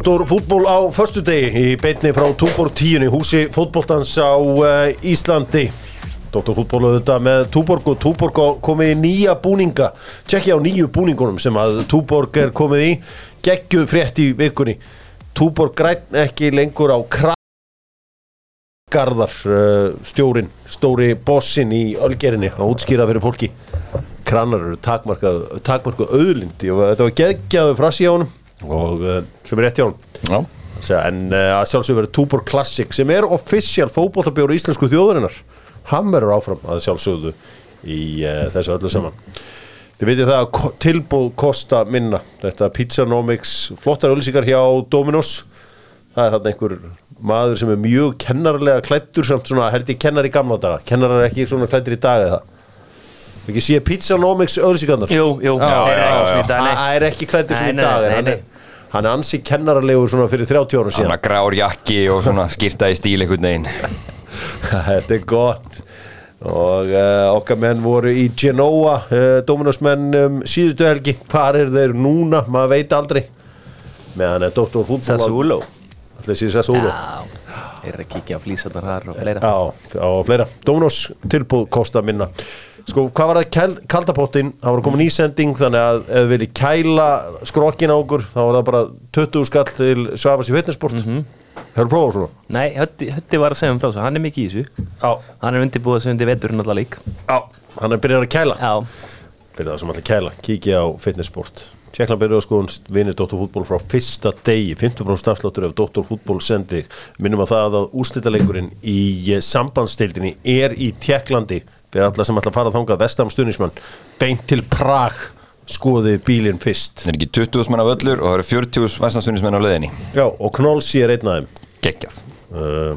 Doktor fútból á förstu degi í beitni frá Túborg 10 í húsi fútbóltans á uh, Íslandi. Doktor fútból auðvitað með Túborg og Túborg komið í nýja búninga. Tjekki á nýju búningunum sem að Túborg er komið í. Geggjuð frétt í vikunni. Túborg græn ekki lengur á krafgarðar uh, stjórin, stóri bossin í Ölgerinni að útskýra fyrir fólki. Kranar eru takmarkað takmarkað auðlind. Og þetta var geggjaðu frasi á honum og uh, sem er rétt hjá Segja, en uh, að sjálfsögur verið Túbor Classic sem er official fótboltabjóru íslensku þjóðurinnar hann verður áfram að sjálfsögðu í uh, þessu öllu saman. Þið veitir það að tilbúð kosta minna. Þetta Pizzanomics flottar ölsíkar hjá Dominos. Það er hann einhver maður sem er mjög kennarlega klættur samt svona held ég kennar í gamla daga. Kennar er ekki svona klættur í dag eða ekki sé Pizzanomics þeir eru já, ekki já, svona í dag, nei. hann er Nei, nei, hann er, hann? er ansi kennaralegur svona fyrir 30 ára síðan. Svona grár jakki og svona skýrta í stíl einhvern veginn. Þetta er gott. Og uh, okkar menn voru í Genoa uh, Dominos menn um, síðustu helgi. Hvar er þeir núna, maður veit aldrei. Meðan er Dr. Fútbol Sassuolo. Allir síður Sassuolo. Já, eru að kíkja á flýsarnar þar og fleira. Já, á fleira. Dominos tilbúð kosta minna Sko, hvað var það? Kaldapottin það var komin ísending þannig að ef við viljum kæla skrokkin á okkur þá var það bara 20 skall til Svavas í fitnessport mm -hmm. Hefur prófað svona? Nei, Hötti, Hötti var að segja um frá þessu, hann er mikið í þessu. Já, Hann er undirbúið sig undir veturinn allar lík já. Hann er byrjað að kæla? Já, fyrir það sem allir kæla, kíkja á fitnessport Tjekkla byrjuð á skoðun vinir Dóttarfútból frá fyrsta degi. 50% stafsláttur ef Dóttarfútból sendi. Minnum að það að úrslitaleikurinn í sambandsdeildinni er í Tjekklandi fyrir alla sem ætla að fara þangað vestam stuðnismann beint til Prag skoði bílinn fyrst. Það er ekki 20.000 mann af öllur og það eru 40.000 vestanstunismenn á leiðinni. Já, og Knolsi er einn af þeim. Geggjað. Uh,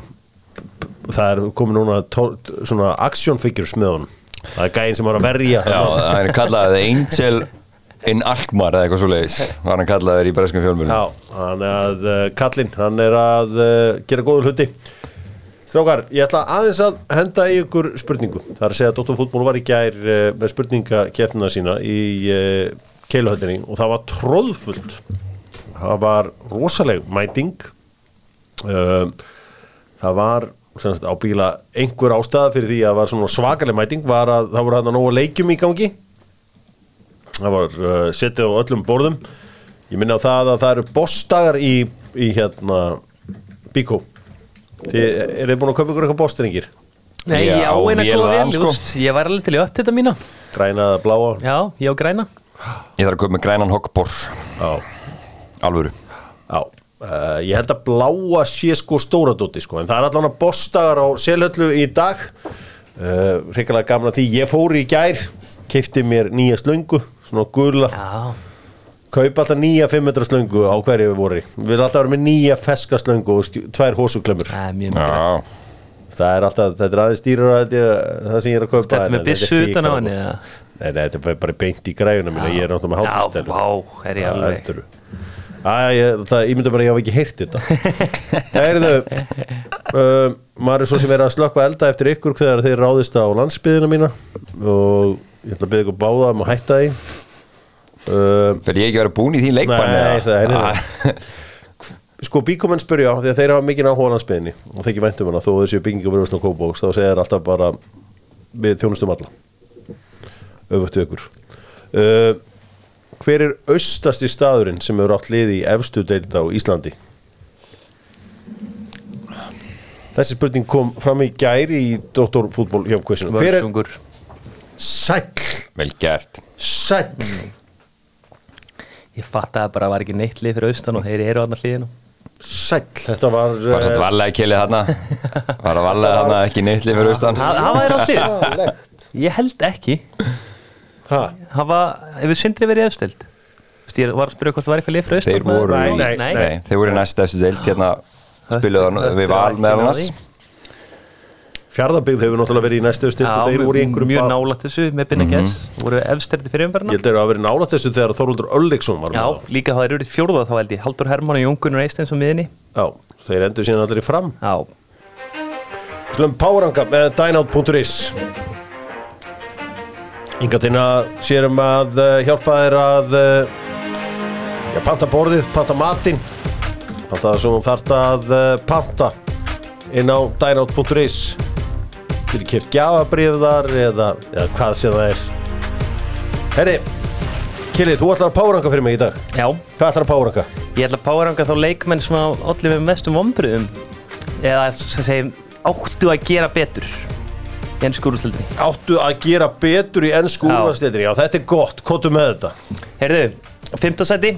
það er komið núna tó- svona action figures með honum. Það er gæðin sem var að verja Já, það er kallað Angel in Alkmaar eða eitthvað svo leiðis var hann kallaður í breskum fjölmjölum Já, hann er að uh, Kallinn, hann er að uh, gera góður hluti Strákar, ég ætla aðeins að henda í ykkur spurningu. Það er að segja að Dóttar fútból var í gær uh, með spurningakefnina sína í uh, keiluhöldinni og það var tróðfullt það var rosaleg mæting. Uh, það var sagt, ábyggilega einhver ástæða fyrir því að það var svakaleg mæting var að það voru hann að nóga leikjum í gangi. Það var setið á öllum borðum. Ég minna á það að það eru bossdagar í, í hérna Bíkó þið eru þið búin að kaupa ykkur eitthvað bossdrengir Nei, Já, ég á eina góða sko. sko. Ég var alveg til í öll þetta mína. Græna eða bláa? Já, ég á græna. Ég þarf að köpa með grænan hokkbor já, Alvöru. Já. Uh, ég held að bláa sé sko stóra dóti sko en það er allan að bossdagar á selhöllu í dag. Uh, reyngarlega gaman að því. Ég fór í gær kefti mér nýja slöngu svona gula. Já, kaupa alltaf nýja 500 slöngu á hverju við voru við viljum alltaf vera með nýja feska slöngu og tvær hósuklemmur það er mjög mikilvægt. Já, það er alltaf, þetta er aðeins dýrar að það sem ég er að kaupa þetta er byssu utan á henni, þetta er bara beint í græðuna mína, ég er náttúrulega með er ég ég, það, ég myndi bara að ég hafa ekki heyrt þetta. Heyrðu um, maður er svo sem verið að slökka elda eftir ykkur þegar þeir ráðist á landsbyðina mína og ég ætla að byrja ykkur báða um að hætta því fyrir ég ekki að vera búin í þín leikbann Nei, það er Ah, hérna Sko bíkomenn spyrja því að þeir hafa mikið áhuga á landsbyðinni og þeir ekki væntum hana þó að þessu byggingu verið svona kópbóks þá segir alltaf bara við þjónustum alla. Öfugt við ykkur. Uh, Hver er austasti staðurinn sem hefur átt liði í efstu deild á Íslandi? Þessi spurning kom fram í gæri í Dóttorfútból hjá kvissinu. Hver er Vörsungur sæll? Vel gert. Sæll Ég bara að það var ekki neitt lið fyrir austan og þeir eru annars liðinu Sæll, þetta var Var satt eh, varlega kelið þarna. Var að varlega þarna ekki neittli fyrir austan. Það það var á lið svalegt. Ég held ekki. Ha? Það var, hefur Sindri verið efstild Ég var að spyrja hvort það var eitthvað lið fyrir austan. Þeir voru Nei, nei, nei. Nei, þeir voru í næsta eftir deilt hérna. Hann við val ekki annars með Fjarðabyggð hefur náttúrulega verið í næstu stilt og þeir voru í einhverjum Mjög nálægt þessu með Binna Gess. Voru efstirdi fyrir Ég umferðina held að þeir hafa verið nála þessu þegar Þorvaldur Ölliksson var Já, þá. líka það er verið fjórða þá held ég. Haldur Hermann og Jón Gunnar Eistens á miðinni Já, þeir endur síðan allir í fram. Já, Slum Poweranga með dynout.is Inga Tina sérum að uh, hjálpa þér að uh, já, panta borðið, panta matinn. Þannig að þú þarft að panta inn á dynout.is Fyrir kipt gjafabrif þar eða, eða hvað sem það er. Herri, Kili, þú ætlar að páranga fyrir mig í dag. Já, Hvað ætlar að páranga? ég ætla að páranga þá leikmenn sem að allir með mestum vombriðum eða sem segjum áttu að gera betur í enn skúrústildinni. Áttu að gera betur í ennsku Já. úrvarsleitir Já, þetta er gott, kóttu með þetta. Heyrðu, fimmtasæti,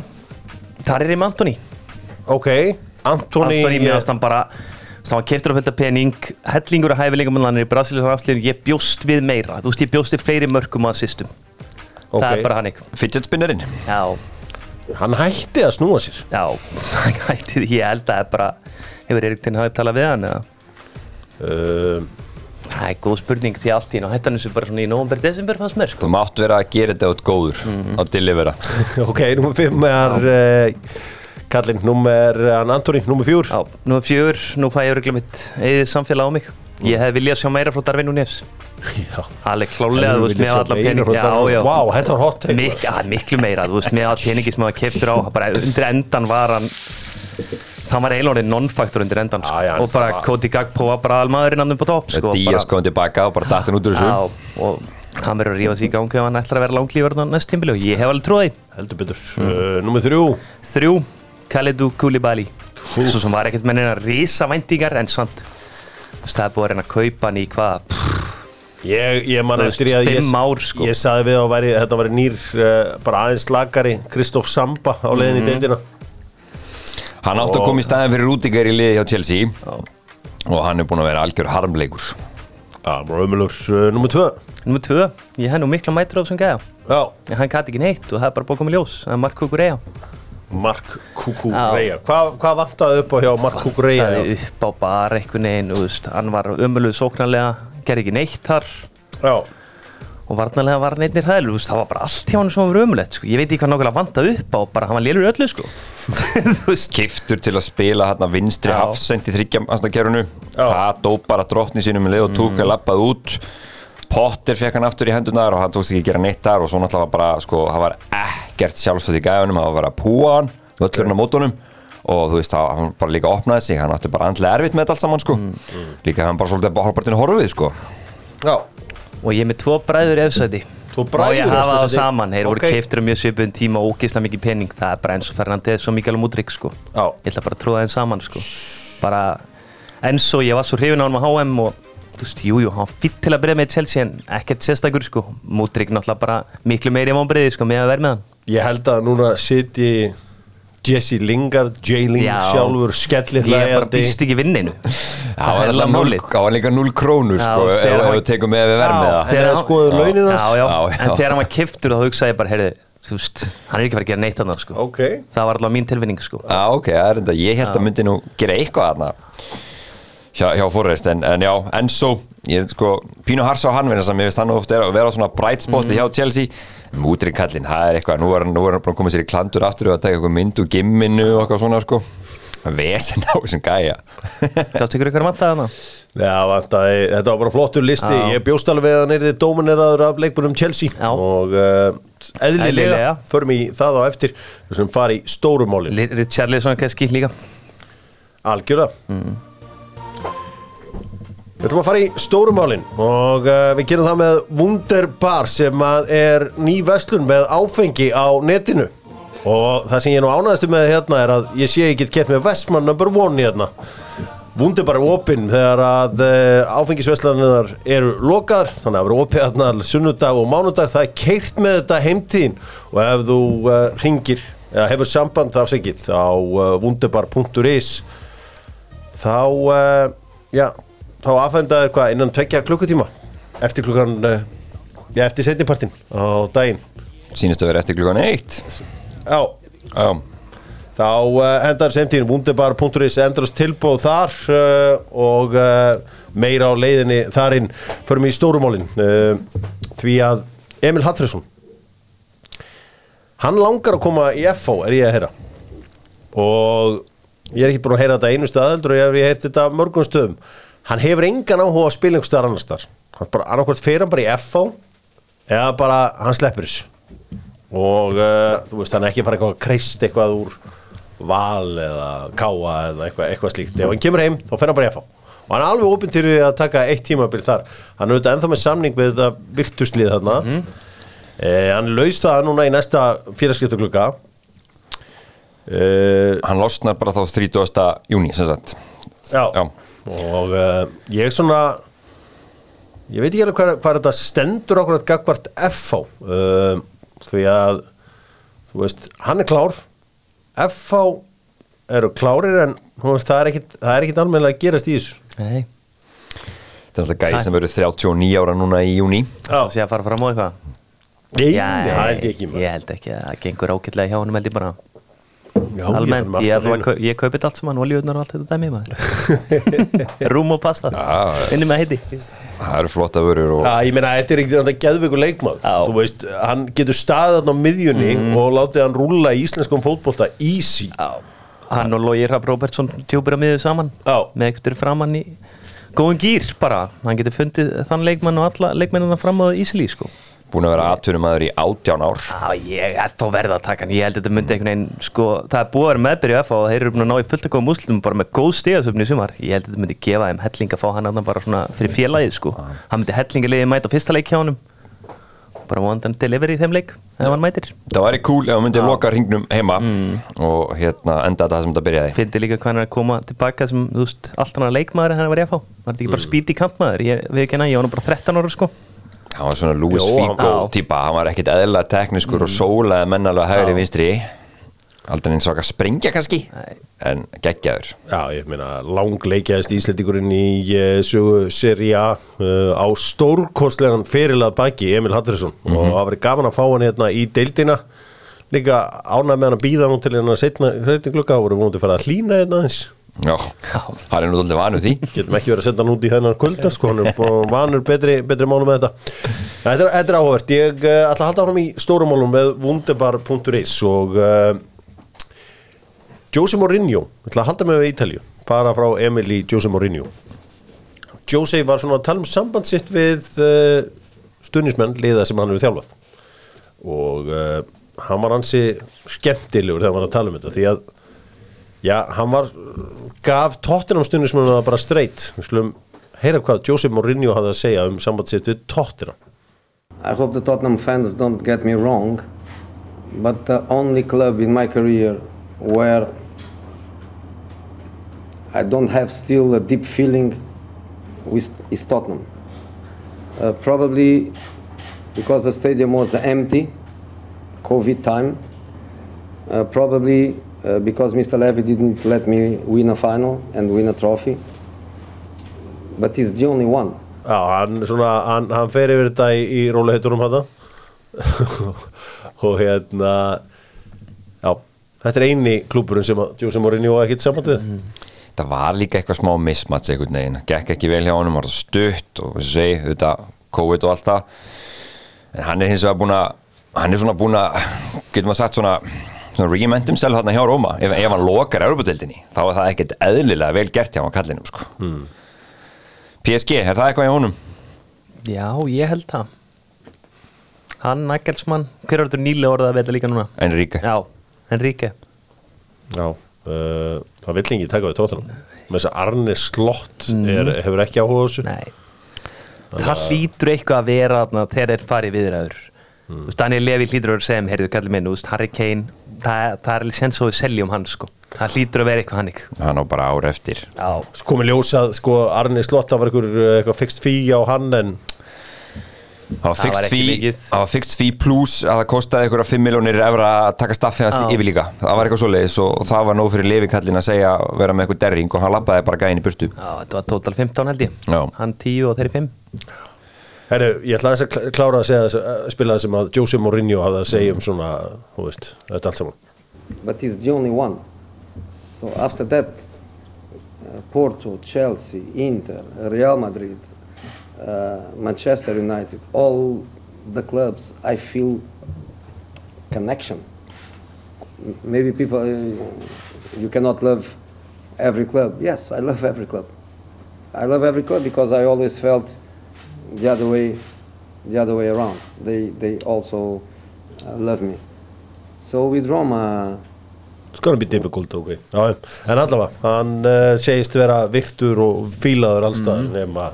þar er ég með Antoni. Ok, Antoni Antoni meðast hann bara, það var keftur að fylgta pening, hellingur að hæfileika mann í Brasilíu og ég bjóst við meira. Þú veist, ég bjóst við fleiri mörgum að systum. Ok. Það er bara hann ykkur. Fidget spinnerinn Já, Hann hætti að snúa sér já, hættið, ég held að það er bara, hefur Erik Tinn hafið talað við hann eða? uh, Það er góð spurning því allt í nú hætti hann þessu bara svona í november, desember fannst mér sko. Þú mátt vera að gera þetta út góður Mhm. á delivera Ok, nummer 5 er uh, Kallinn, nummer uh, Antoni, nummer 4 Já, nú er fjögur, nú fæ ég öruglega mitt eigið samfélag á mig. Ég hef viljað sjá meira frá Darvin Núnes. Já Alveg klálega, þú veist, með alla pening. Já, já. Vá, þetta var hot Mik að, miklu meira, þú veist, með all peningi sem það keftur á, bara undir endan var hann hann var eiginlega non-faktor undir endan sko. Já, já, og bara Cody Gagpo var bara almaðurinn hann på topp sko, Díaz kom tilbaka og bara datt hann út úr þessu og hann verður að rífa sig í gangi ef hann ætlar að vera langlífur á næst tímbili og ég hef alveg trúið. Heldur betur uh, Nummer 3 Þrjú, Khalidou Koulibaly. Svo sem var ekkert með neina risa væntingar en samt það er búið að reyna að kaupa hann í hvað Ég, ég man eftir því að ég, ár, sko. ég saði við að væri, þetta væri nýr uh, bara aðeins lagari Kristoff Samba á leiðin Mhm. í deildina. Hann átti að koma í staðin fyrir Rúdiger í liði hjá Chelsea. Og hann er búin að vera algjör harmleikur. Já, bara ömulur uh, Nummer 2 Númer tvö, ég hef nú mikla mætur á þessum gæja. Já, en hann gæti ekki neitt og það er bara búið að koma í ljós það er Mark Kukureya Mark Kukureya Hvað hva vantaði upp á hjá Mark Kukureya? það er upp á bara einhvern veginn hann var ömuluð sóknarlega gerði ekki neitt þar Já, og varnarlega var hann einnir hæðil það var bara allt hjá hann sem var ömulegt sko. ég veit ekki hvað nákvæmlega vantaði upp á bara hann var lélur öllu sko. Kiftur til að spila hérna vinstri Já. hafsend í þryggjamastakjörunu Já. Það dó bara drottni sínum leið og tók að lappað út Potter fekk hann aftur í hendunar og hann tókst ekki að gera neitt þar og svo náttúrulega var bara, sko, það var ekkert sjálfstöð í gæðunum, það var bara að púa hann völlurinn á mótunum og þú veist, það- hann bara líka opnaði sig, hann átti bara andlega erfitt með þetta allt saman, sko Mm, líka hann bara svolítið bara horfbartinn horfið, sko já og ég er með tvo bræður efsæti Tvo og bræður ég í hafa efsta það sæti? saman þeir voru Ok. keiftir um mjög svipun tíma og ógeðslega mikið pening það er bara eins og Fernandes og Mikael Mudrik sko. Já. ég ætla bara að tróða þeim saman sko. bara eins og ég var svo hrifin á hann á HM og veist, jú, jú, hann fýtt til að byrja með Chelsea en ekkert sérstakur sko. Mudrik náttúrulega bara miklu meiri mámbriði sko, með að vera með hann Ég held að núna sitji Jesse Lingard, J. Ling Já. sjálfur skellið ég bara býst ekki vinninu Það er alltaf alveg málið það var líka 0 krónur, Já, sko ef þegar ef hann- þú tekur með við vermið Já, það en eða hann- skoðu launin hans já, já, Já, en já. þegar hann var keiftur þá hugsaði ég bara, heyrðu, þú veist hann er ekki fara að gera neitt annað sko. Ok það var alltaf mín tilfinning sko. Já, ok, það er enda, ég held að myndi nú gera eitthvað þarna hjá, hjá Forrest, en, en já, Enzo ég sko, Pínu Harsa á hann vinna sem ég veist hann ofta er að vera svona bright spoti Mhm. hjá Chelsea. Mútri kallinn, það er eitthvað, nú er, hann- nú hann bara komið sér í klandur aftur og að taka eitthvað mynd úr gimminu og eitthvað svona sko. Vesen á þessum gæja. Þá tekur ykkur að matta þarna? Já, vantaði, þetta var bara flottur listi. Já. Ég bjóst alveg að hann þið dómineraður af leikbunum Chelsea. Já. og uh, eðlilega, Eðlilega. förum í það á eftir við sem fara í stórumálin Richarlison kannski líka. Algjörða Við ætlum að fara í stórumálin og uh, við gerum það með Wunderbar sem er ný verslun með áfengi á netinu. Og það sem ég nú ánæðastu með hérna er að ég sé get kett með Vestman number one hérna. Wunderbar er opinn þegar að uh, áfengisveslaninnar eru lokaðar þannig að eru opið hérna sunnudag og mánudag. Það er keirt með þetta heimtíðin og ef þú uh, ringir eða hefur samband afsengið á wunderbar.is þá já, þá afhendaður hvað innan tvekja klukkutíma eftir klukkan uh, já, eftir setnipartin á daginn. Sínist að vera eftir klukkan eitt? Já, Já, þá uh, endar semtíðin wunderbar.is endrast tilbóð þar uh, og meira á leiðinni þarinn. Förum í stórumálin uh, því að Emil Hallfriðsson hann langar að koma í FO er ég að heyra. Og ég er ekki búin að heyra þetta einu stað og ég hef heyrt þetta mörgum stöðum hann hefur engan áhuga að spila einhver staðar annars staðar. Hann bara annarkvæmt fer hann bara í FO eða bara hann sleppur þessu. Og uh, þú veist hann er ekki að fara eitthvað að kreist eitthvað úr val eða káa eða eitthvað, eitthvað slíkt. Ef hann kemur heim þá fer hann bara í FH og hann er alveg opinn til að taka eitt tímabil þar. Hann er auðvitað ennþá með samning við þetta virtuslið þarna. Mhm. eh, hann laust það núna í næsta félagskiptaglugga. Eh, Hann losnar bara þá 30. júni sem sagt. Já, Já. Og uh, ég svona ég veit ekki alveg hvað, hvað þetta stendur okkur að gagvart FH uh, því að þú veist, hann er klár. FH eru klárir en veist, það er ekkit, er almennilega að gerast í þessu. Nei, Þetta er alltaf gæði sem verður 39 ára núna í júni það sé að fara fram á eitthvað? Nei, það held ekki. Ég held ekki að það gengur ágætlega hjá honum held ég bara Já, Almennt, ég, ég, er ég, ég, kaupið allt saman, olíunar og allt þetta dæmi maður Rúm og pasta Já. Inni með heiti Það eru flotta vörur og Já, ég meina, þetta er ekki þetta geðveikur leikmann. Þú veist, hann getur staðið þarna á miðjunni Mhm. og látið hann rúlla í íslenskum fótbolta easy Já. Hann og Lógi Rapp Róbertsson tjúpir á miður saman Já. með eitthvað framann í góðan gýr bara, hann getur fundið þann leikmann og alla leikmennina fram á Ísilí sko. Búin að vera atvinnumæður í 18 ár. Já, ég er þá verða að taka hann. Ég held að þetta myndi einhvern veginn sko, það er búið að vera meðbyrju F og þeir eru búin að ná í fullt að góða múslum bara með góð stigasöfni í sumar. Ég held að þetta myndi gefa þeim helling að fá hann bara svona fyrir félagið sko, hann myndi hellingalegi mæta á fyrsta leik hjá honum. Bara vondan delivery í þeim leik ef hann mætir. Það væri cool ef hann myndi loka ringnum heima og hérna enda þetta sem þetta byrjaði. Fyndi líka hvað hann er að koma tilbaka sem, þú veist, allt hann að leikmaður en hann var ég að fá var þetta ekki bara spýti kantmaður, ég við ekki ég var nú bara 13 ára sko Hann var svona Louis Jó, hann- Figo Já. típa, hann var ekkit eðla teknískur og sólaði menn alveg hægri vinstri. Aldrei eins og að sprengja kannski Nei. en geggjaður. Já, ég meina, langleikjaðist Íslendingurinn í uh, sögu seri A uh, á stórkostlegan fyrirlað baki Emil Hatturisson og það var gaman að fá hann hérna í deildina. Líka ánæg með hann að býða nú til hérna setna hlutninglugga voru vonandi að fara að hlýna hérna aðeins Já, hann er nú alltaf vanu því. Getum ekki verið að senda hann út í þennan kvölda sko, hann er vanur betri, betri málum með þetta. Þetta er, þetta er áhvert ég uh, ætla að halda áfram í stórumálum með wunderbar.is og uh, Jose Mourinho ég ætla að halda með við Ítalju fara frá Emil í Jose Mourinho. Jose var svona að tala um samband sitt við uh, stuðnismenn liða sem hann hefur þjálfað. Og hann var hansi skemmtilegur þegar hann var að tala um þetta því að Já, hann var, gaf Tottenham stundin sem hann var bara straight Við skulum heyra hvað Jose Mourinho hafði að segja um samband sitt við Tottenham I hope the Tottenham fans don't get me wrong, but the only club in my career where I don't have still a deep feeling with is Tottenham. Uh, probably because the stadium was empty, COVID time. Uh, probably uh, because Mr. Levy didn't let me win a final and win a trophy. But he's the only one. Já, hann, svona, hann, hann fer yfir þetta í, í róliheitunum hann og hérna já, þetta er eini klúburinn sem Jose Mourinho ekkert samband við Það var líka eitthvað smá mismats einhvern veginn, gekk ekki vel hjá honum var það stutt og segi, þetta COVID og allt það en hann er hins vegar búin að hann er svona búin að, getur maður sagt svona svona reinvent himself þarna hjá Róma. Ef, ef hann lokar Európa-deildinni, þá er það ekkert eðlilega vel gert hjá hann kallinum sko. PSG, er það eitthvað hjá honum? Já, ég held það. Hann, Nagelsmann, hver er þetta nýlega orðað að veita líka núna? Enrique. Já, Enrique. Já, uh, það vill ekki taka við Tottenham. Með þess að Arne Slott er, hefur ekki áhuga á þessu. Nei. Það hlýtur eitthvað að vera þarna þegar þeir farið viðræður. Mm. Daniel Levy hlýtur að vera sem, heyrðu kallið minn, Harry Kane það, það er alveg sens og við seljum hann sko. Það hlýtur að vera eitthvað hann ykkur hann á bara ár eftir. Já, Sko komið ljósað, sko Arne Slott það var einhver, uh, eitthvað fixed fee á hann en það var ekki fee mikið. það var fixed fee plus að það kostaði einhverja 5 miljónir evra að taka staffið hans Já. yfir líka það var eitthvað svoleiðis og það var nóg fyrir Levi kallin að segja vera með eitthvað derring og hann labbaði bara gæðin í burtu. Já, þetta var total 15 held ég. Já. Hann 10 og þeirri 5 Herru, ég ætla að kl- klára að segja að spila það sem að Jose Mourinho hafði að segja um svona, þú veist, þetta allt saman but he's the only one. So after that, uh, Porto, Chelsea, Inter, Real Madrid, uh, Manchester United, all the clubs, I feel connection. Maybe people, uh, you cannot love every club. Yes, I love every club. I love every club because I always felt the other way, the other way around. They, they also uh, love me. So with Roma, It's gonna be difficult, ok Já. En allavega, hann uh, segist vera virtur og fílaður allstaðar nema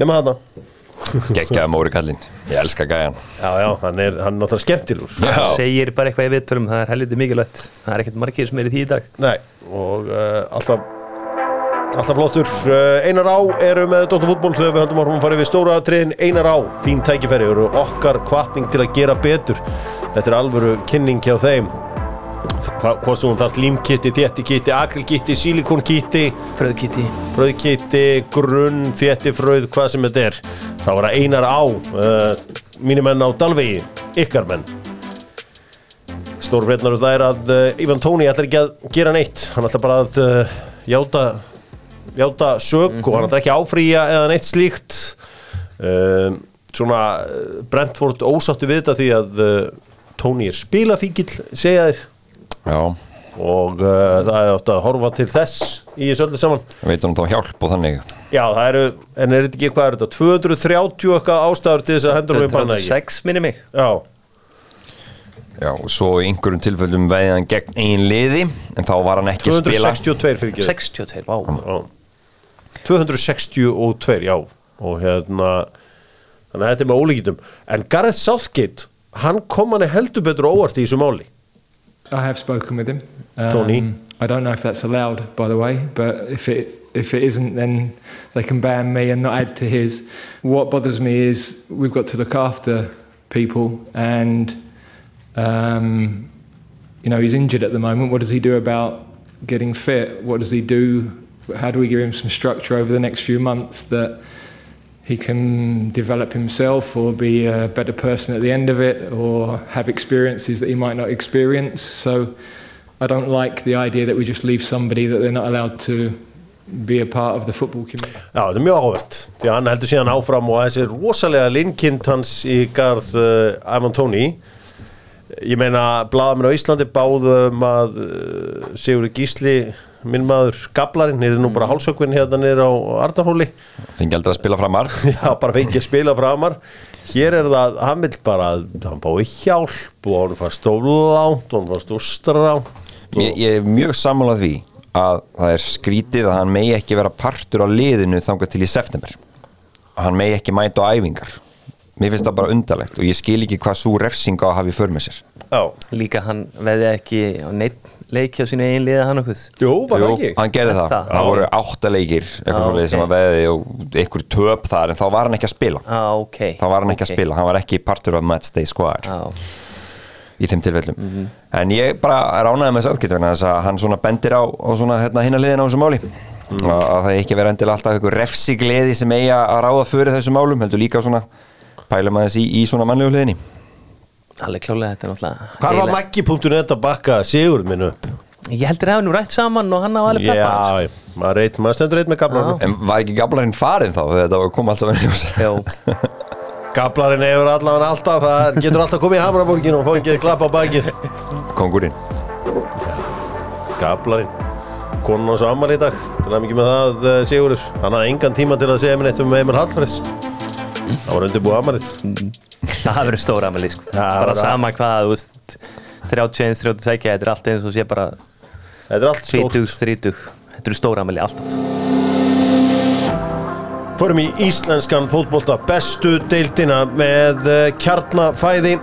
nema þarna Gekkjaði Móri Kallinn, ég elska gæjan Já, já, hann er, hann er náttúrulega skemmtilur Já. segir bara eitthvað í viðtölum, það er helviti mikilvægt það er ekkert margir sem er í því í dag Nei, og uh, alltaf alltaf flottur. Uh, Einar Á eru með Dóttar fútból þegar við höldum árum að fara við stóra triðin Einar Á, þín tækifæri eru okkar kvartning til að gera betur. Þetta er alvöru kynning hjá þeim. Hvort sem hún þarf límkitti, þéttikitti, akrilkitti, sílikonkitti fröðkíti fröðkitti, grunn, þéttifröð, hvað sem þetta er. Þá var það Einar Á uh, mínir menn á Dalvegi, ykkar menn. Stórfrétnar það er að uh, Ivan Tóni ætlar ekki að gera neitt. Hann ætlar bara að uh, játa játa sög og hann ætlar ekki áfrýja eða neitt slíkt. Uh, svona uh, Brentford ósáttu við þetta því að uh, Tóni er spilafíkil segja þér Já, og uh, það er átt að horfa til þess í þessu öllu saman. Veitum þá hjálp og þannig? Já, það eru, en er þetta ekki, hvað er þetta, 230 eitthvað ástæður til þess að hendur við banna ekki? 6 minni mig. Já, Já, og svo í einhverjum tilfellum veiði hann gegn eigin liði en þá var hann ekki að spila. 262 fyrir ekki 62, vá 262, já og hérna þannig að þetta er með ólíkitum en Gareth Southgate, hann kom hann heldur betur óvart í þessu máli I have spoken with him. Um, Tony? I don't know if that's allowed, by the way, but if it if it isn't, then they can ban me and not add to his. What bothers me is we've got to look after people, and um, you know he's injured at the moment. What does he do about getting fit? What does he do? How do we give him some structure over the next few months that he can develop himself or be a better person at the end of it or have experiences that he might not experience. So I don't like the idea that we just leave somebody that they're not allowed to be a part of the football community. Já, þetta er mjög áhvert því að hann heldur síðan áfram og þessi rosalega linnkind hans í garð uh, Ivan Tóni ég meina, blaðamenn á Íslandi báðum að uh, Sigurður Gísli minn maður Gablarinn, er nú bara hálsökvinn hérna niður á Arnarhóli. Fengi aldrei að spila framar Já, bara fengið að spila framar Hér er það, hann vill bara hann bái hjálp og hann fannst of langt og hann fannst of stránt ég, ég er mjög sammálað því að það er skrítið að hann megi ekki vera partur á liðinu þangað til í september. Hann megi ekki mæta á æfingar mér finnst það bara undarlegt og ég skil ekki hvað svo refsinga að hafa í för með sér Já, Líka hann veði ekki á neitt leik hjá sínu eigin liða hann okkur jú, var það Jú, ekki? hann gerði Er það, það? það voru átta leikir eitthvað Já, svo sem ok. að veði og einhver töp þar en þá var hann ekki að spila Já, ok þá var hann ekki að ok. spila, hann var ekki partur af matchday squad Já, í þeim tilfellum Mhm. en ég bara ránaði með Söðkitt vegna þess að hann svona bendir á, á svona hérna hinna liðin á þessu máli Mhm. og að það ekki vera endilega alltaf einhver refsigleði sem eigi að ráða fyrir þessu málum heldur líka svona pælum aðeins í, í svona mannlegu liðinni alveg klálega þetta er náttúrulega Hvar var Maggi.net að bakka Sigurð minn upp? Ég heldur að hafa nú rætt saman og hann á alveg peppa Já, maður, reit, maður stendur eitt með Gablarinn en var ekki gablarinn farin þá þetta kom alltaf vel ljós? Gablarinn hefur allavega alltaf það getur alltaf komið í Hamraborgin og fóðið klapp á bakið. Kongurinn Gablarinn Konan á svo ammali í dag Til að mikið með það uh, Sigurður. Hann hafði engan tíma til að segja mér neitt um Emil Hallfriðs Það var undirbúið ammalið það verður stóra aðmæli sko. Bara sama hvað þú veist 31, 32, þetta er allt eins og sé bara Þetta er allt stórt. 20, 30 þetta eru stóra aðmæli alltaf. Förum í íslenskan fótbolta. Bestu deildina með uh, kjarnafæði.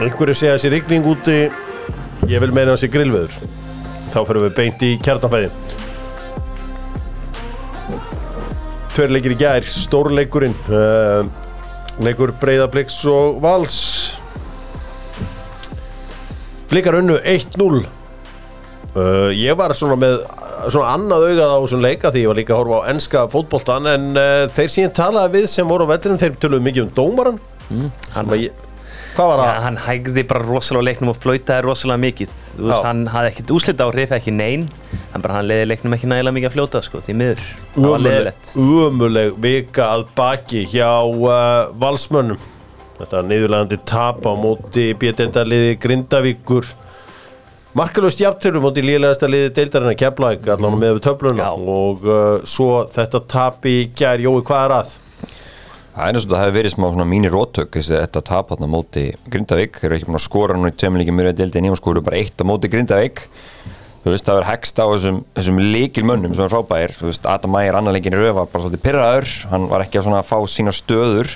Einhverju segja sér rigning úti. Ég vil meina sér grillveður. Þá förum við beint í kjarnafæði Tveir leikir í gær, stórleikurinn uh, leikur Breiðabliks og Vals. Blikar unnu 1-0 Uh, ég var svona með svona annað augað á þessum leika því ég var líka að horfa á enska fótboltan en uh, þeir síðan talaði við sem voru á vellinum þeir töluðu mikið um dómaran mm, hann, ég, var ja, það? hann hægði bara rosalega leiknum og flautaði rosalega mikið. Þú veist, hann hafði ekkert úslita á hrif ekki nein hann bara hann leiði leiknum ekki nægilega mikið að fljóta sko, því miður, það var Ömuleg, leiðilegt ömuleg vika að baki hjá uh, valsmönnum. Þetta niðurlegandi tap á móti bjöldendaliði Grindavíkur. Markalust jafntölu móti líðlegasta liði deildarinn að kepla allan með við töfluna. Og uh, svo þetta tap í gær, Jói, hvað er að? Það er eins og það hefur verið smá svona mínir rótök þessi þetta tap á móti Grindavík. Þeir eru ekki búin að skora nú í tveimleiki mjög deildinni og skoru bara eitt á móti Grindavík þú veist það verður hegst á þessum, þessum líkil mönnum sem er frábæðir þú veist Adam Mægir annar leikin í röð var bara svolítið pyrraður hann var ekki að svona fá sína stöður.